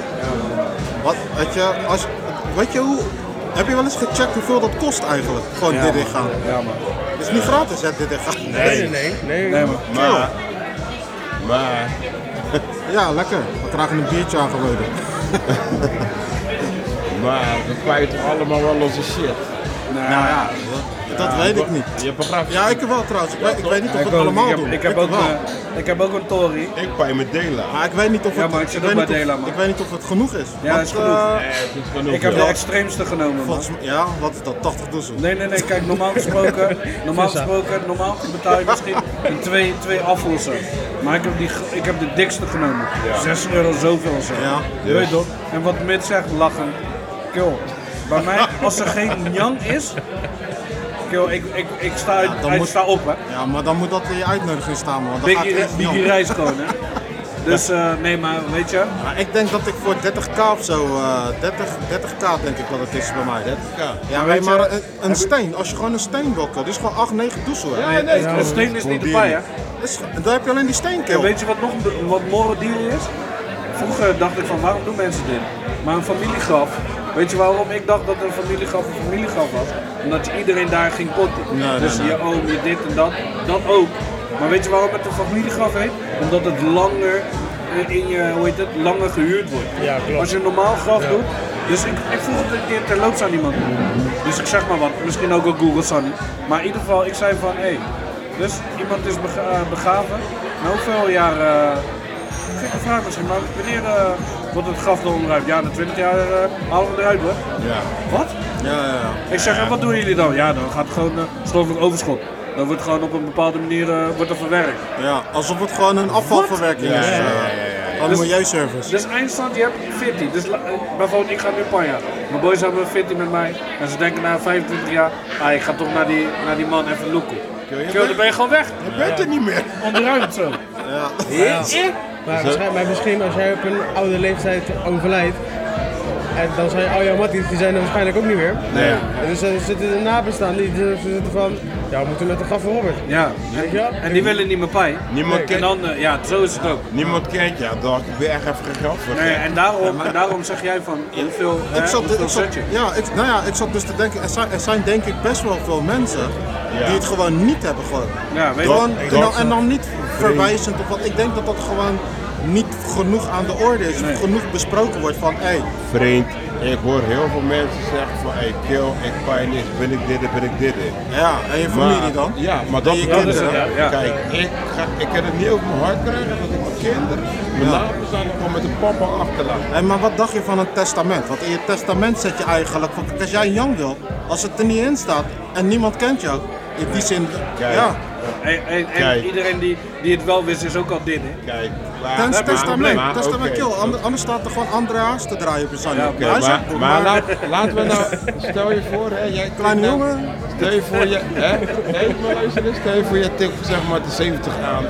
Wat, weet je, als, weet je hoe, heb je wel eens gecheckt hoeveel dat kost eigenlijk? Gewoon Ja, dit ingaan. Ja, man. Het is niet gratis hè, dit ingaan. Nee, nee, nee. nee. Maar, maar Ja, lekker. We krijgen een biertje aangeboden. Maar we kwijten allemaal wel onze shit. Nou ja, dat, dat weet ik niet. Je begrijpt? Ja, ik wel trouwens. Ik weet, ik weet niet of we Ik, het allemaal ik, heb, doen. ik, heb Ik ook, wel. eh, ik heb ook een Tory. Ik bij mijn delen. Maar ik weet niet of Ja, het, maar ik zit weet ook bij niet of- Dela, man. Ik weet niet of het genoeg is. Ja, Want, is genoeg. eh, Nee, het is genoeg. Ik heb de ja. extreemste genomen, man. volgens mij- ja, wat is dat? 80 doezel? Nee, nee, nee, kijk, normaal gesproken, normaal gesproken, normaal betaal je misschien een twee, twee aflossen. Maar ik heb, die, ik heb de dikste genomen. 6 euro zoveel of zo. Ja. Je weet toch? En wat Mid zegt, lachen. Kill. Bij mij, als er geen Jan is, ik, ik, ik sta, uit, dan ik moet- sta op, hè. Ja, maar dan moet dat in je uitnodiging staan, man. want Dan gaat Biggie, reis gewoon, hè. Dus eh, nee, maar weet je, Maar ik denk dat ik voor 30k of zo, eh 30, 30k denk ik wat het is bij mij. 30k. Ja, maar je- een, een steen, als je gewoon een steen wil, kopen, dit is gewoon 8, 9 doezel. hè. Ja, nee, een steen is niet erbij, hè. Dat Dan heb je alleen die En steenkil. weet je wat nog een- wat morre deal is? Vroeger dacht ik van waarom doen mensen dit? Maar een familiegraf, weet je waarom ik dacht dat een familiegraf een familiegraf was? Omdat je iedereen daar ging potten. Nee, nee, dus nee. je oom, je dit en dat, dat ook. Maar weet je waarom het een familiegraf heet? Omdat het langer in je, hoe heet het, langer gehuurd wordt. Ja, klopt. Als je een normaal graf doet, dus ik, ik vroeg het een keer terloops aan iemand. Dus ik zeg maar wat, misschien ook op Google Sunny. Maar in ieder geval, ik zei van hé, hey, dus iemand is begraven. Na hoeveel jaar, eh gekke vraag misschien, maar wanneer eh, wordt het graf er onderuit? Ja, na 20 jaar eh, halen we eruit hoor. Ja. Wat? Ja, ja, ja. Ik zeg, en wat doen jullie dan? Ja, dan gaat het gewoon uh, stoffelijk overschot. Dan wordt gewoon op een bepaalde manier eh, wordt er verwerkt. Ja, alsof het gewoon een afvalverwerking Ja, is. ja, ja, eh, ja, Een Dus- milieuservice. Dus eindstand, je hebt 14. Dus eh, bijvoorbeeld, ik ga nu Panja. Mijn boys hebben 14 met mij. En ze denken na 25 jaar, ah, ik ga toch naar die, naar die man even loeken. Kill, dan ben je gewoon weg. Je bent er niet meer. Onderuit zo. Maar, waarschijnlijk- maar misschien als jij op een oude leeftijd overlijdt, en dan zijn al jouw matties, die zijn er waarschijnlijk ook niet meer. Nee. En dus er zitten de nabestaanden die zitten van, ja we moeten met de graf van Robert. Ja. Weet je wel? En die willen niet meer pij. Niemand En kent, dan, eh, ja, zo is het ook. niemand kent je. Dan je echt even geld voor. Nee, en, daarom, en daarom zeg jij van, hoeveel, Ik hè, zat, hoeveel ik zat, ja, ik, nou ja, ik zat dus te denken, er zijn, er zijn denk ik best wel veel mensen Ja. die het gewoon niet hebben. Gewoon. Ja, weet je dan, dat- en dan niet verwijzend of wat. Ik denk dat dat gewoon niet genoeg aan de orde is. Nee. Genoeg besproken wordt van, hé, Vriend, ik hoor heel veel mensen zeggen van, hey kill, ik pijn is, ben ik dit, ben ik dit. ja, en je familie dan? Ja, maar dat En je hè. Ja. Kijk, ik, ga, ik kan het niet over mijn hart krijgen dat ik mijn kinderen, mijn Ja. nabestaanden gewoon met de papa achterlaat. En maar wat dacht je van een testament? Want in je testament zet je eigenlijk van, als jij een Jan wil, als het er niet in staat en niemand kent jou, in die zin, Kijk. ja, En, en, en iedereen die, die het wel wist is ook al dit, hè? Kijk, maar, Tens, maar- testament, maar- testament, oké. kill. Ander- anders staat er gewoon Andreas te draaien op je. Ja, maar, zegt, maar laat, laten we nou, stel je voor, hè, jij Kleine nou- jongen. Stel je voor je, hè, maar stel je voor je tikt zeg maar de 70 aan.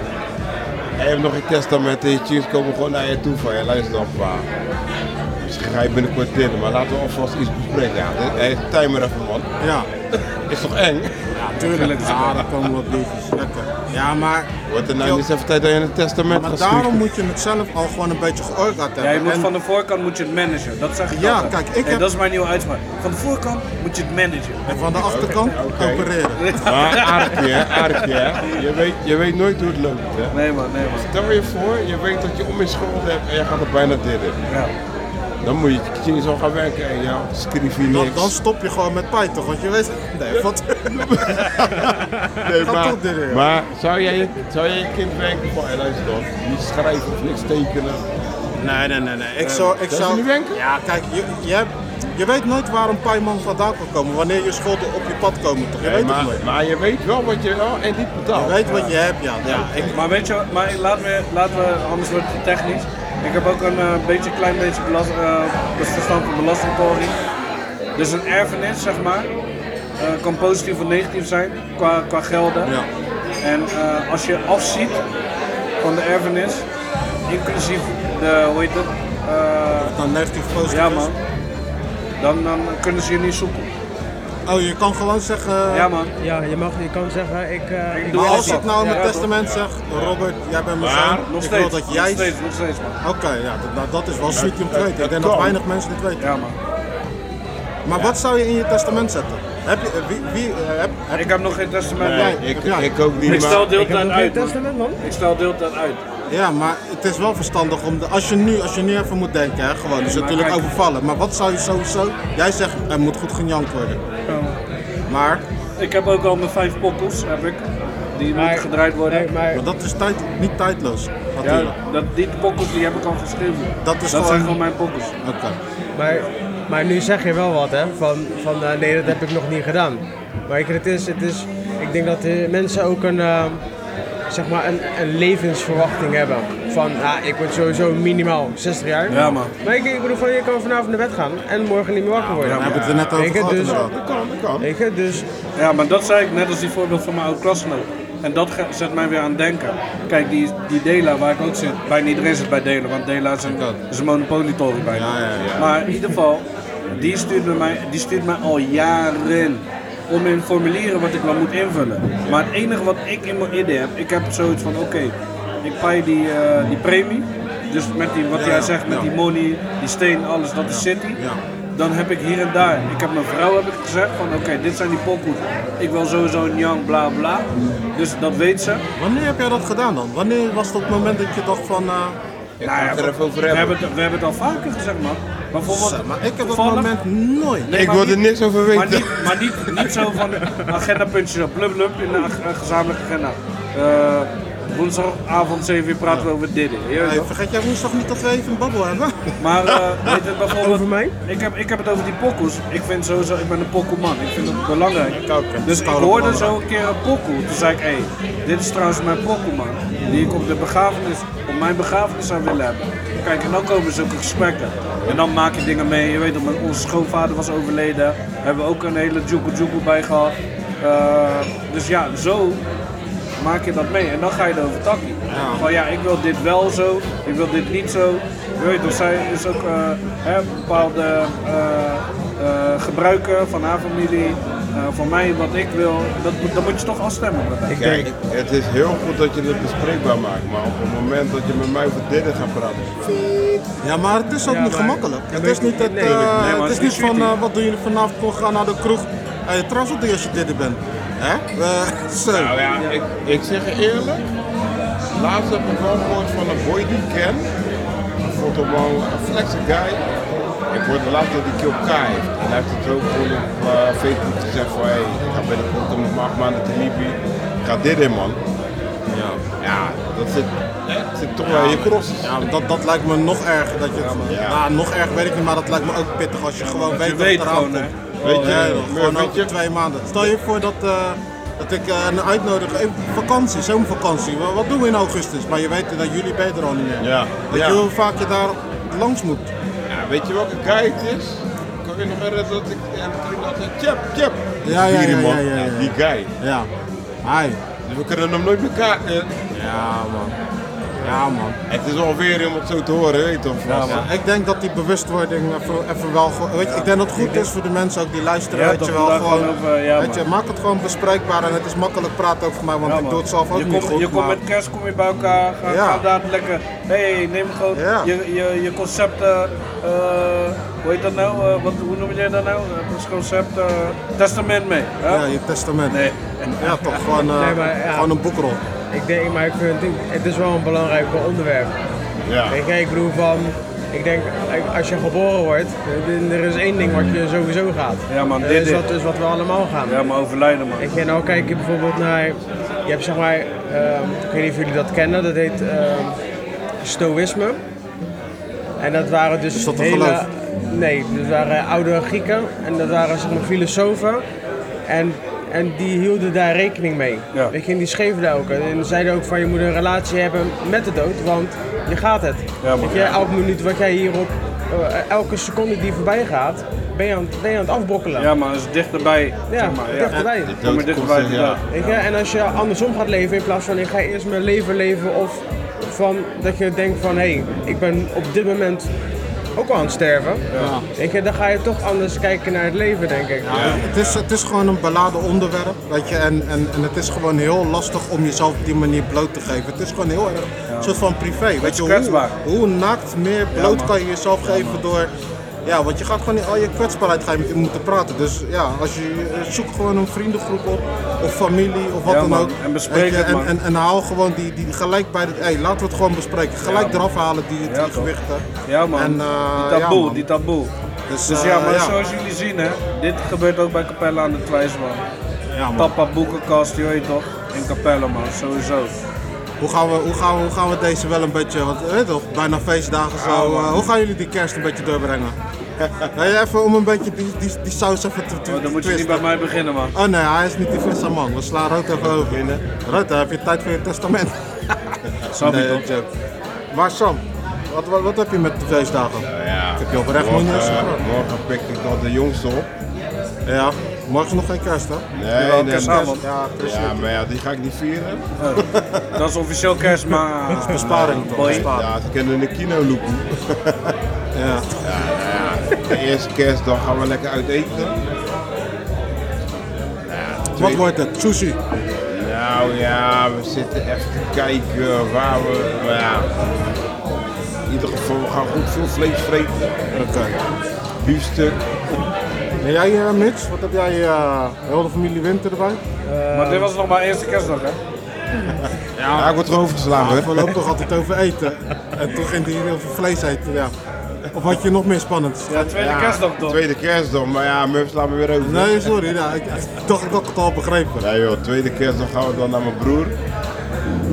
En je hebt nog geen testament en je tunes komen gewoon naar je toe van je luister dan pa. Misschien ga je binnenkort dit, maar laten we alvast iets bespreken. Ja, hey, timer even man. Ja, Is toch eng? Tuurlijk. Ja, daar komen wat liefjes. Lekker. Ja, maar, Wordt er nou niet eens even tijd dat je een testament maar daarom moet je het zelf al gewoon een beetje georganiseerd hebben. Ja, je moet En- van de voorkant moet je het managen. Dat zeg ik Ja, altijd. kijk, ik Hey, heb- Dat is mijn nieuwe uitspraak. Van de voorkant moet je het managen. en van de achterkant opereren. Maar aardig hè, aardig hè. Je weet, je weet nooit hoe het loopt hè. Nee man, nee man. Stel je voor, je weet dat je om je school hebt en je gaat er bijna dit in. Ja. Dan moet je je zo gaan werken en ja, schrijf je Dan, niks. dan stop je gewoon met pijn toch? Want je weet, nee, wat, Nee, maar, zou, jij, je- zou jij je kind hey, luister dan, niet schrijven of niks tekenen? Nee, nee, nee, nee. Ik zou, ik Zou niet wenken? ja, kijk, je, je, hebt- je weet nooit waar een pijman vandaan kan komen, wanneer je schulden op je pad komen toch? Je Nee, weet maar, het maar je weet wel wat je wel en niet betaalt. Je weet wat je hebt, ja. ja. Ik, Maar weet je, maar laten we, laten we, anders wordt het technisch. Ik heb ook een eh, beetje, klein beetje belast, eh, verstand van belastingtheorie. Dus een erfenis, zeg maar, eh, kan positief of negatief zijn qua, qua gelden. ja. En als je afziet van de erfenis, inclusief de, hoe heet het? Dan negatief positief ja man. Dan, dan kunnen ze je niet zoeken. Oh, je kan gewoon zeggen, Ja man. Ja, je, mag, je kan zeggen, ik... eh, ik doe maar als ik nou in mijn testament zeg, Robert, jij bent mijn zoon, Nog ik steeds. wil dat jij... Nog steeds, nog steeds man. Oké, ja, dat, nou, dat is wel sweet om te weten. Ik denk dat weinig mensen dit weten. Ja man. Maar wat zou je in je testament zetten? Heb je, wie, wie, eh, heb, heb Ik heb nog geen testament. Nee, ik, ja. ik ook niet, Ik stel maar deel ik heb nog uit. Ik stel deeltijd uit. Ja, maar het is wel verstandig om, de, als, je nu, als je nu even moet denken, hè, gewoon, dus natuurlijk kijk- overvallen. Maar wat zou je sowieso, jij zegt er moet goed gejankt worden. Maar, Ik heb ook al mijn vijf pokkels, heb ik. Die moeten gedraaid worden. Nee, maar maar dat is tijd, niet tijdloos, Ja, natuurlijk. dat, die pokkels die heb ik al geschreven. Dat is zijn gewoon- gewoon mijn pokkels. Oké. Maar, maar nu zeg je wel wat, hè? Van, van eh, nee, dat heb ik nog niet gedaan. Maar ik, het is, het is, ik denk dat de mensen ook een, eh, zeg maar een, een levensverwachting hebben. Van, ja, ik word sowieso minimaal 60 jaar. Ja, man. Maar ik, ik bedoel, van, je kan vanavond naar bed gaan en morgen niet meer wakker worden. We hebben het er net over gehad dus. Dat kan, dat kan. weet je, dus Ja, maar dat zei ik net als die voorbeeld van mijn oude klasgenoot. En dat zet mij weer aan het denken. Kijk, die, die Dela waar ik ook zit, bijna iedereen zit bij Dela, want Dela is een, is een bijna. Ja, ja, ja. Maar in ieder geval, die stuurt, bij mij, die stuurt mij al jaren om in formulieren wat ik wel moet invullen. Maar het enige wat ik in mijn idee heb, ik heb zoiets van oké, ik paai die, eh, die premie. Dus met die, wat Ja, jij zegt, met die money, die steen, alles, dat is city. Ja. Dan heb ik hier en daar, ik heb mijn vrouw heb ik gezegd van oké, dit zijn die pokoes. Ik wil sowieso een young bla bla. Dus dat weet ze. Wanneer heb jij dat gedaan dan? Wanneer was het moment dat je dacht van, eh, Nou ja, we, hebben. hebben het, we hebben het al vaker gezegd man. Bijvoorbeeld, zo, maar ik heb dat toevallig- moment nooit. Nee, Ik maar wil er niks over Maar weten. niet, maar niet, niet zo van agendapuntjes op blub blub in de ag- eh, gezamenlijke agenda. Eh, woensdagavond 7 uur praten we over dit. Hey, vergeet jij woensdag niet dat we even een babbel hebben? Maar eh, weet je, bijvoorbeeld, Over mij? Ik heb, ik heb het over die pokoes. Ik vind sowieso, ik ben een pokoeman. Ik vind het belangrijk. ook, hè. Dus ik hoorde zo een keer een pokoe. Toen zei ik, hé, hey, dit is trouwens mijn pokoeman. Die ik op de begrafenis, op mijn begrafenis zou willen hebben. Kijk, en dan komen zulke gesprekken. En dan maak je dingen mee. Je weet dat mijn- onze schoonvader was overleden. Hebben we ook een hele joekoe joekoe bij gehad. Eh, dus ja, zo maak je dat mee. En dan ga je erover takkie. Van ja, ik wil dit wel zo, ik wil dit niet zo. Je weet toch, zij is ook eh, hè, bepaalde eh, gebruiken van haar familie. Eh, van mij, wat ik wil. Dat, moet- dat moet je toch afstemmen haar. Kijk, het is heel goed dat je het bespreekbaar maakt, maar op het moment dat je met mij over dit gaat praten, Ja, maar het is ook Ja, niet maar- gemakkelijk. Het is ik- niet, het, nee, eh, nee, maar het is is niet van eh, wat doe je vanavond, kom gaan naar de kroeg. Hey, trouwens, wat doe je als je dit bent? Hè? Eh, zo. Nou ja, ik, ik zeg je eerlijk. Laatst heb ik wel gehoord van een boy die ik ken. Ik vond hem wel een flexe guy. Ik hoorde laatst dat hij KLK heeft. En hij heeft het ook gewoon op eh, Facebook gezegd van hey, ik ga binnenkort om acht maanden te Libië. Ga dit in man. Ja, ja dat zit, zit toch wel in je cross. Ja, dat, dat lijkt me nog erger. Dat je, Ja. Nou, nog erg weet ik niet, maar dat lijkt me ook pittig als je gewoon weet dat het eraan komt. Weet je, Ja, maar gewoon weet over je- twee maanden. Stel je voor dat, eh, dat ik eh, een uitnodig, even vakantie, zomervakantie. Wat, wat doen we in augustus? Maar je weet dat juli ben je er al niet meer. Ja. Ja. je hoe vaak je daar langs moet? Weet je welke guy het is? Kan je nog herinneren dat ik en ik altijd tjep, tjep. Ja, ja, ja, ja, ja, ja. Die guy. Ja. Hi. Dus we kunnen hem nooit elkaar. eh, Ja, man. Ja, man. Het is wel weer om het zo te horen, weet je toch? Ja, ik denk dat die bewustwording even, even wel. Weet je, ik denk dat het goed is voor de mensen ook die luisteren. Ja, weet je wel gewoon. over- ja, weet je, maak het gewoon bespreekbaar en het is makkelijk praten ook voor mij, want Ja, ik doe het zelf ook je niet komt, goed. Je komt met kerst kom je bij elkaar, ga, Ja. ga daar lekker. hey, neem gewoon Ja. je, je, je concepten, eh, hoe heet dat nou? Eh, wat, hoe noem je dat nou? Het is concept, eh, testament mee. hè? Ja, je testament. Nee. Ja, toch gewoon, eh, Nee, maar ja. gewoon een boekrol. Ik denk, maar ik vind het, is wel een belangrijk onderwerp. Ja. Je, ik bedoel van, ik denk als je geboren wordt, er is één ding wat je sowieso gaat. Ja, man, dit is wat, is wat we allemaal gaan. Ja, maar overlijden man. Weet je, nou kijk je bijvoorbeeld naar, je hebt zeg maar, ehm, ik weet niet of jullie dat kennen, dat heet ehm, Stoïsme. En dat waren dus Is dat hele, geloof? nee, dat waren oude Grieken en dat waren zeg maar filosofen. En, en die hielden daar rekening mee. Ja. Weet je, en die schreven daar ook. En zeiden ook van je moet een relatie hebben met de dood, want je gaat het. Ja, man. Weet je, elke minuut wat jij hierop, eh, elke seconde die voorbij gaat, ben je aan, ben je aan het afbrokkelen. Ja, maar het is dichterbij. Ja, zeg maar, ja. dichterbij. Kom maar dichterbij. ja. dood. Weet je, en als je andersom gaat leven in plaats van ik ga eerst mijn leven leven of van dat je denkt van hé, hey, ik ben op dit moment ook al aan het sterven. Weet je, dan ga je toch anders kijken naar het leven denk ik. Het, is, het is gewoon een beladen onderwerp, weet je, en, en, en het is gewoon heel lastig om jezelf op die manier bloot te geven. Het is gewoon heel erg een soort van privé, weet je, hoe, hoe naakt meer bloot kan je jezelf geven door Ja, want je gaat gewoon in al je kwetsbaarheid ga je moeten praten. Dus ja, als je eh, zoek gewoon een vriendengroep op, of familie, of wat Ja, dan man. ook. En bespreek het, en, en, en haal gewoon die, die gelijk bij de. Hey, laten we het gewoon bespreken. Gelijk Ja, eraf halen die, die Ja, gewichten. Ja man, En, eh, die ja, taboe, man. die taboe. Dus, Dus eh, ja, maar ja. zoals jullie zien hè, dit gebeurt ook bij Capella aan de Twijsman. Ja, man. Papa boekenkast, je weet toch? In Capella man, sowieso. Hoe gaan, we, hoe, gaan we, hoe gaan we deze wel een beetje, want weet je toch, bijna feestdagen zo. Ja, eh, hoe gaan jullie die kerst een beetje doorbrengen? Nee, even om een beetje die, die, die saus even te, te Oh, dan moet je niet bij mij beginnen man. Oh nee, hij is niet die frisse man. We slaan rood even over. Dan heb je tijd voor je testament. Je Nee, toch? joke. Maar Sam, wat, wat, wat heb je met de feestdagen? Ja, heb je oprecht morgen, morgen pik ik de jongste op. Ja, morgen is nog geen kerst hè? Nee, nee, kerstavond. Ja. Ja, maar ja, die ga ik niet vieren. Dat is officieel kerst, maar... Dat is Besparing toch? Ja, ze kennen de kino lopen. Ja. De eerste kerstdag gaan we lekker uit eten. Wat wordt het? Sushi? Nou ja, we zitten even te kijken waar we. Maar ja, in ieder geval, we gaan goed veel vlees vreten. Oké. Biefstuk. En jij uh, Mitch, wat heb jij, uh, heel de familie Winter erbij? Maar dit was nog maar eerste kerstdag hè? Ja, ik word erover geslagen. Ja, hè. we lopen toch altijd over eten. En toen ging hij heel veel vlees eten, ja. Of had je nog meer spannend? Ja, tweede Ja, kerstdag toch? Tweede kerstdag, maar ja, Murph laat me weer over. Nee, sorry, ja, ik, ik dacht dat ik het al begrepen. Nee joh, tweede kerstdag gaan we dan naar mijn broer.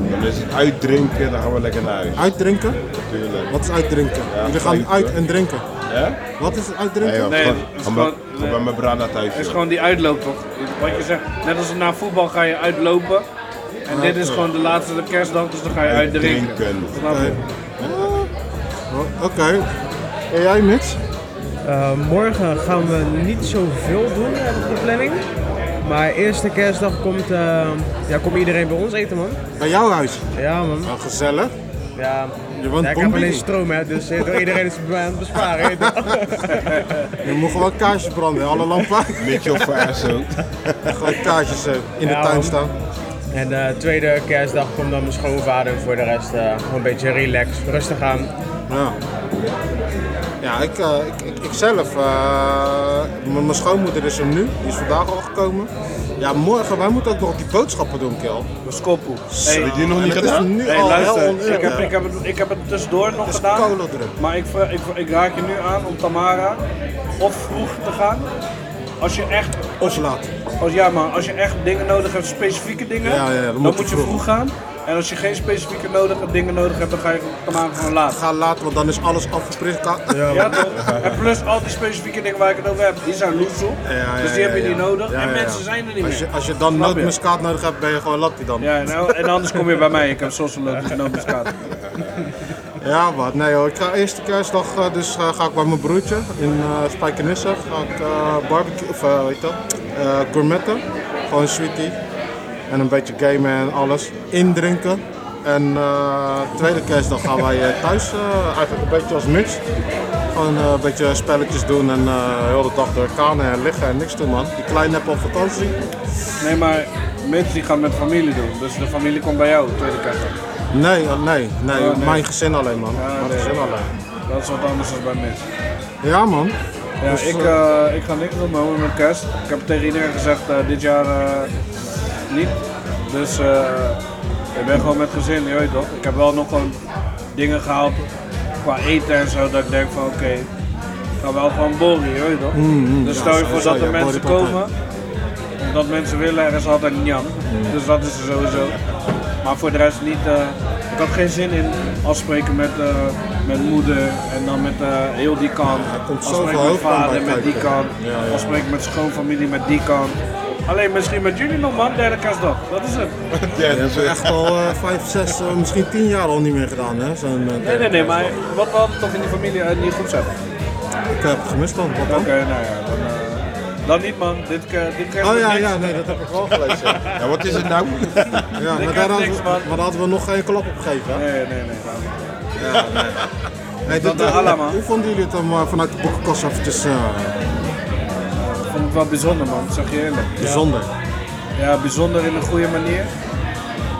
Dan is het uitdrinken, dan gaan we lekker naar huis. Uitdrinken? Natuurlijk. Wat is uitdrinken? Ja, Jullie gaan uit en drinken. Ja? Wat is het Nee uitdrinken? joh, Nee, gewoon, het is gewoon bij- mijn brada thuis. Het is joh. gewoon die uitloop toch? Wat je zegt, net als na voetbal ga je uitlopen. En dit is gewoon de laatste kerstdag, dus dan ga je uitdrinken. Uitdrinken. Snap je? Oh, Oké. En jij Mitch? Eh, morgen gaan we niet zoveel doen op de planning. Maar eerste kerstdag komt, eh, ja, komt iedereen bij ons eten, man. Bij jouw huis? Ja, man. Nou, gezellig. Ja, Je woont ja, ik heb alleen stroom, hè, dus eh, iedereen is bij aan het besparen. je toch? Je moet gewoon kaarsjes branden, alle lampen. Beetje of zo. gewoon kaarsjes in de tuin man. staan. En de tweede kerstdag komt dan mijn schoonvader en voor de rest eh, gewoon een beetje relaxed, rustig aan. Ja. Ja, ik, eh, ik, ik, ik zelf, eh, mijn schoonmoeder is er nu, die is vandaag al gekomen. Ja, morgen, wij moeten ook nog die boodschappen doen, Kel. Skoppel. Heb je die nog niet het is gedaan? nu Hey, luister, ik heb, ik, heb het, ik heb het tussendoor nog Het is gedaan. Maar ik, ik, ik raak je nu aan om Tamara of vroeg te gaan. Als je echt, Of laat. als, ja, maar als je echt dingen nodig hebt, specifieke dingen, Ja, ja, dan dan, moet je je vroeg. vroeg gaan. En als je geen specifieke nodige dingen nodig hebt, dan ga je Tamara gewoon laten. Ga later, want dan is alles afgeprikt. Ja, Ja, toch? En plus al die specifieke dingen waar ik het over heb, die zijn loesel. ja, dus die heb je ja, niet ja. nodig. Ja, en ja, ja. mensen zijn er niet Als je, meer. als je dan nootmuskaat nodig hebt, ben je gewoon lattie dan. Ja, nou, en anders kom je bij mij. Ik heb sossenloop, dus nootmuskaat. Ja, wat? Nee hoor, ik ga eerste kerstdag eh, dus eh, ga ik bij mijn broertje in eh Spijkenisse. Ga ik eh, barbecue, of uh, weet je dat, eh, gourmetten. Gewoon sweetie. En een beetje gamen en alles. Indrinken. En eh, tweede kerstdag gaan wij eh, thuis, eh, eigenlijk een beetje als Mitch. Gewoon een beetje spelletjes doen en heel de dag door kanen en liggen en niks doen man. Die kleine hebben op vakantie. Nee, maar mensen die gaan met familie doen. Dus de familie komt bij jou, tweede kerstdag. Nee, nee, nee, Oh, nee. mijn gezin alleen man. Ja, mijn nee. gezin alleen. Dat is wat anders dan bij mensen. Ja man. Ja, Dus, ik, ik ga niks doen man, met kerst. Ik heb tegen iedereen gezegd dit jaar niet. Dus eh, ik ben gewoon met gezin, je weet toch. Ik heb wel nog gewoon dingen gehaald qua eten en zo, dat ik denk van oké, ik ga wel gewoon borren, je weet toch. dus Mm, ja, stel je voor dat er ja, mensen komen, dat mensen willen, er is altijd een Jan. Dus dat is er sowieso. Maar voor de rest niet, eh, ik had geen zin in afspreken met, eh, met moeder en dan met eh, heel die kant. komt Afspreken met vader met die kant. Ja, ja. Afspreken met schoonfamilie met die kant. Alleen misschien met jullie nog man, derde kerstdag. Dat is het. Ja, dat is echt. echt al eh, vijf, zes, eh, misschien tien jaar al niet meer gedaan hè. Zo'n, eh, Nee, nee, nee, maar wat we hadden toch in die familie uh, niet goed zijn. Ik heb het gemist dan. Wat Oké, dan? nou ja, dan, eh, dan niet man. Dit, dit kerst Oh ja, niks. ja, nee, dat heb ik wel gelezen. Ja, Ja, wat is het nou? ja maar, daar hadden niks, we, man. maar daar hadden we nog geen klap op gegeven. Hè? Nee, nee, nee. Hey, Dat dit, de Allah, man. hoe vonden jullie het om eh, vanuit de boekenkast eventjes wel bijzonder man, zeg je eerlijk. bijzonder? Ja, bijzonder in een goede manier.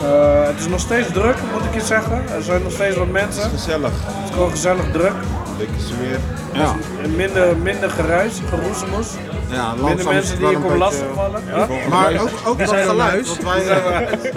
Eh, het is nog steeds druk, moet ik je zeggen. Er zijn nog steeds wat mensen. Gezellig. Het is gewoon gezellig druk. Lekker sfeer. Ja, En minder, minder geruis, geroezemoes. Ja Minder mensen die je komt lastigvallen. Maar ook, ook dat geluid, wij,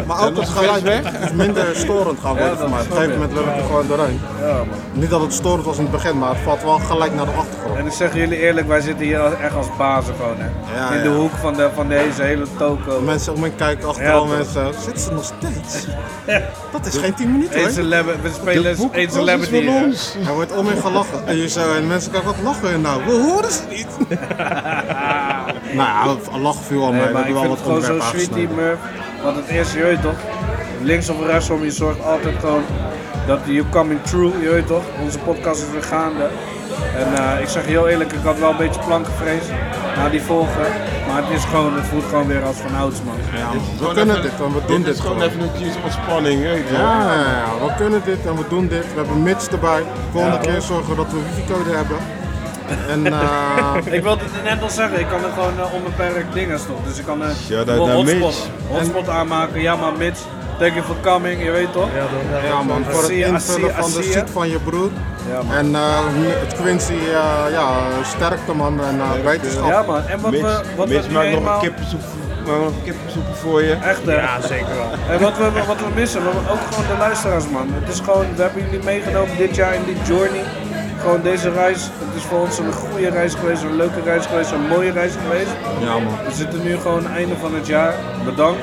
maar ook dat geluid is minder storend gaan worden Ja, voor mij. Op een gegeven moment wil ik er gewoon doorheen. Ja, man. Niet dat het storend was in het begin, maar het valt wel gelijk naar de achtergrond. En ik zeg jullie eerlijk, wij zitten hier echt als bazen gewoon. Hè. Ja, In de ja. hoek van, de, van deze hele toko. Mensen om me kijken achterom Ja, en zo. Zitten ze nog steeds? Dat is geen 10 minuten Eén hoor. we spelen celebrity. hier. ons. Er wordt om je gelachen. En, je zo, en mensen kijken, wat lachen je nou? We horen ze niet. nou ja, lachen viel al mee. Nee, We maar hebben ik wel wat het gewoon zo onderwerpen sweet, die aangesneden. Murph. Want het eerste, je weet toch, links of rechtsom, je zorgt altijd gewoon dat you coming true, je weet toch. Onze podcast is weer gaande. En eh, ik zeg je heel eerlijk, ik had wel een beetje plankengevreesd na die volgen. Maar het is gewoon, het voelt gewoon weer als van ouds man. Ja, man. we kunnen even- dit en we doen Dit dit is gewoon gewoon. even een keertje ontspanning, weet je wel. Ja, ja, ja, we kunnen dit en we doen dit. We hebben Mitch erbij. Volgende keer zorgen we dat we wifi-code hebben. En eh, Ik wilde het net al zeggen, ik kan er gewoon uh, onbeperkt dingen stoppen. Dus ik kan naar hotspot, hotspot aanmaken. Ja maar Mitch, thank you for coming, je weet toch? Ja, man, voor het invullen van de sheet van je broer. Ja man. En eh, het Quincy, eh, ja, sterkte man en uh, wetenschap. Ja man, en wat Mitch, we, wat Mitch we maakt nog een kippensoep, nog voor je. Echt hè? ja, zeker wel. En wat we, wat we missen, we hebben ook gewoon de luisteraars man. Het is gewoon, we hebben jullie meegenomen dit jaar in die journey. Gewoon deze reis, het is voor ons een goede reis geweest, een leuke reis geweest, een mooie reis geweest. Ja man. We zitten nu gewoon einde van het jaar. Bedankt.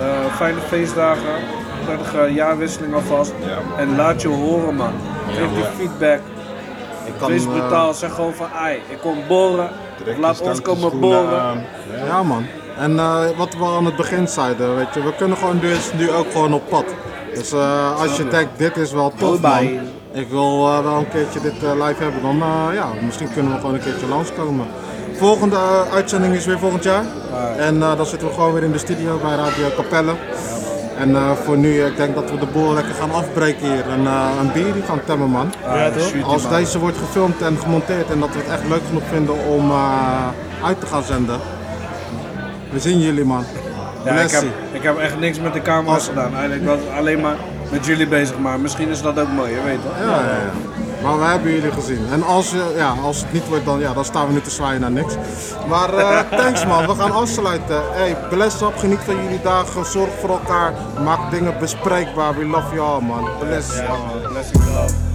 Eh, fijne feestdagen. Prettige jaarwisseling alvast. Ja, man. en laat je horen man. Geef die feedback. Ik kan, Wees eh, brutaal. Zeg gewoon van ai, ik kom boren. Laat ons komen boren. aan. Ja man. En eh, wat we aan het begin zeiden, weet je, we kunnen gewoon dus nu ook gewoon op pad. Dus als je denkt, dit is wel tof man. Ik wil eh, wel een keertje dit eh, live hebben, dan eh, ja, misschien kunnen we gewoon een keertje langskomen. Volgende uitzending is weer volgend jaar. En eh, dan zitten we gewoon weer in de studio bij Radio Capelle. En eh, voor nu, ik denk dat we de boel lekker gaan afbreken hier. En eh, een bier die gaan temmen man. Ja, toch? Als deze wordt gefilmd en gemonteerd en dat we het echt leuk genoeg vinden om eh, uit te gaan zenden. We zien jullie man. Ja, ik, heb, ik heb echt niks met de camera's Als- gedaan. Eigenlijk was alleen maar met jullie bezig. Maar misschien is dat ook mooi, je weet toch? Ja, ja, ja. Maar we hebben jullie gezien. En als, ja, als het niet wordt, dan, ja, dan staan we nu te zwaaien naar niks. Maar eh, thanks man, we gaan afsluiten. Hey, bless up, geniet van jullie dagen, zorg voor elkaar, maak dingen bespreekbaar. We love you all man. Bless. Man. Blessing love.